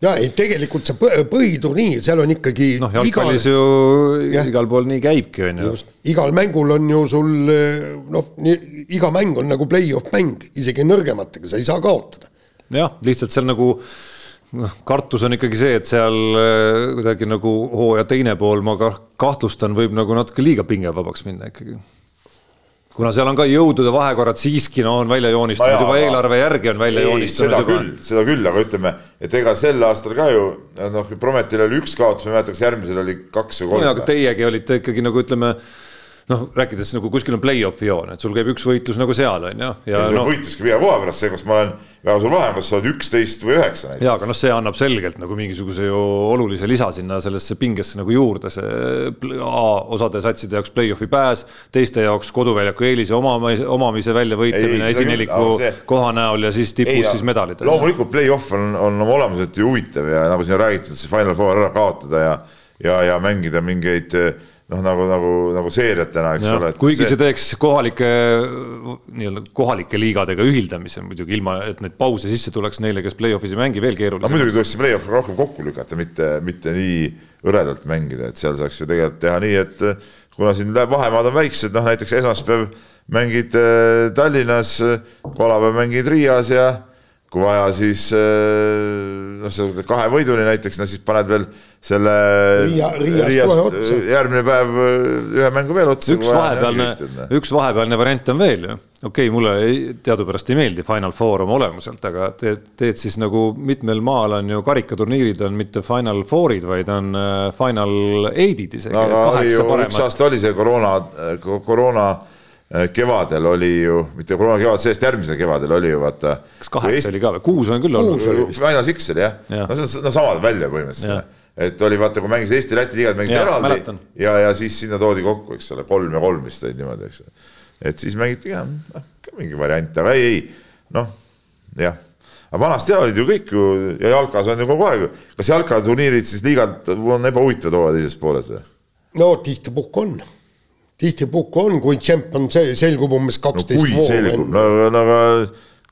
ja ei, tegelikult see põhiturniir, seal on ikkagi. noh, jalgpallis igal... ju ja. igal pool nii käibki, on ju. igal mängul on ju sul noh, iga mäng on nagu play-off mäng, isegi nõrgematega, sa ei saa kaotada. jah, lihtsalt seal nagu noh, kartus on ikkagi see, et seal äh, kuidagi nagu hooaja teine pool, ma kahtlustan, võib nagu natuke liiga pingevabaks minna ikkagi. Kuna seal on ka jõudude vahekorrad siiski no on välja joonistunud no, juba eelarve järgi on välja ei, joonistunud. seda juba. küll, seda küll, aga ütleme, et ega sel aastal ka ju noh, Prometil oli üks kaotus, ma ei mäleta, kas järgmisel oli kaks või kolm. aga teiegi olite ikkagi nagu ütleme noh, rääkides nagu kuskil on play-off'i joon, et sul käib üks võitlus nagu seal on ju. ja, ja no, võitluski viie koha pärast, see, kas ma olen väga suur vahe, kas sa oled üksteist või üheksa näiteks. ja, aga noh, see annab selgelt nagu mingisuguse ju olulise lisa sinna sellesse pingesse nagu juurde, see A osade satside jaoks play-off'i pääs, teiste jaoks koduväljaku eelise omamise, omamise väljavõitlemine esineliku see... koha näol ja siis tipus ei, siis medalid. loomulikult play-off on, on oma olemuselt ju huvitav ja nagu siin räägitud, see Final Four ära kaotada ja ja, ja mängida mingeid noh, nagu, nagu, nagu seeriatena, eks ja, ole. kuigi see... see teeks kohalike nii-öelda kohalike liigadega ühildamise muidugi ilma, et neid pause sisse tuleks neile, kes play-off'is ei mängi, veel keerulisemaks. no muidugi tuleks see play-off rohkem kokku lükata, mitte, mitte nii hõredalt mängida, et seal saaks ju tegelikult teha nii, et kuna siin vahemaad on väiksed, noh näiteks esmaspäev mängid äh, Tallinnas, kolmapäev mängid Riias ja kui vaja, siis äh, noh, sa kahe võiduni näiteks, no siis paned veel selle Riia, Riias järgmine päev äh, ühe mängu veel otsa. üks vahepealne, üks vahepealne variant on veel ju. okei okay,, mulle teadupärast ei meeldi Final Four oma olemuselt, aga teed, teed siis nagu mitmel maal on ju karikaturniirid on mitte Final Fourid, vaid on äh, Final Eight'id isegi no,. aga oli ju, üks aasta oli see koroona, koroona kevadel oli ju, mitte koroona kevad, sellest järgmisel kevadel oli ju vaata. kas kaheksa Eesti... oli ka või, kuus on küll olnud. Final Six oli jah ja., no see on no, samad välja põhimõtteliselt et oli vaata, kui mängisid Eesti-Läti liigad, mängisid ja, eraldi mäletan. ja, ja siis sinna toodi kokku, eks ole, kolm ja kolm vist olid niimoodi, eks ole. et siis mängiti ka, noh, ka mingi variant, aga ei, ei, noh, jah. aga vanasti ja olid ju kõik ju ja jalkas on ju kogu aeg, kas jalkaturniirid siis liigad on ebahuvitavad hooaja teises pooles või? no tihtipuhku on tihtipuhku on, kui tšemp on see, selgub umbes kaksteist no, vooru enne. no, no aga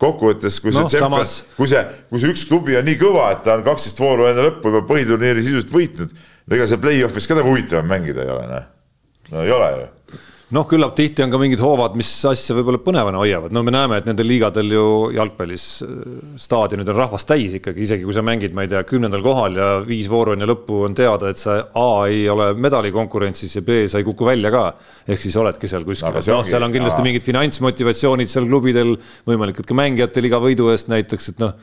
kokkuvõttes, kui see no, tšemp samas..., kui see, kui see üks klubi on nii kõva, et ta on kaksteist vooru enne lõppu juba põhiturniiri sisuliselt võitnud, no ega seal play-off'is ka nagu huvitavam mängida ei ole, noh. no ei ole ju noh, küllap tihti on ka mingid hoovad, mis asja võib-olla põnevana hoiavad, no me näeme, et nendel liigadel ju jalgpallis äh, staadionid on rahvast täis ikkagi, isegi kui sa mängid, ma ei tea, kümnendal kohal ja viis vooru enne lõppu on teada, et sa A ei ole medalikonkurentsis ja B sa ei kuku välja ka. ehk siis oledki seal kuskil, et noh, seal on kindlasti aa. mingid finantsmotivatsioonid seal klubidel, võimalik, et ka mängijatel iga võidu eest näiteks, et noh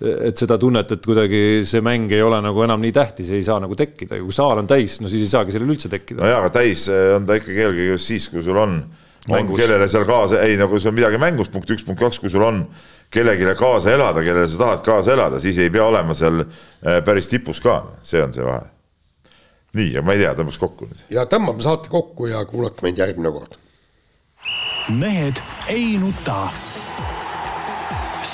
et seda tunnet, et kuidagi see mäng ei ole nagu enam nii tähtis, ei saa nagu tekkida ja kui saal on täis, no siis ei saagi sellel üldse tekkida. no jaa, aga täis eh, on ta ikkagi eelkõige just siis, kui sul on, on kellele seal kaasa, ei no kui sul on midagi mängus, punkt üks, punkt kaks, kui sul on kellelegi kaasa elada, kellele sa tahad kaasa elada, siis ei pea olema seal eh, päris tipus ka, see on see vahe. nii, aga ma ei tea, tõmbaks kokku nüüd. ja tõmbame saate kokku ja kuulake meid järgmine kord. mehed ei nuta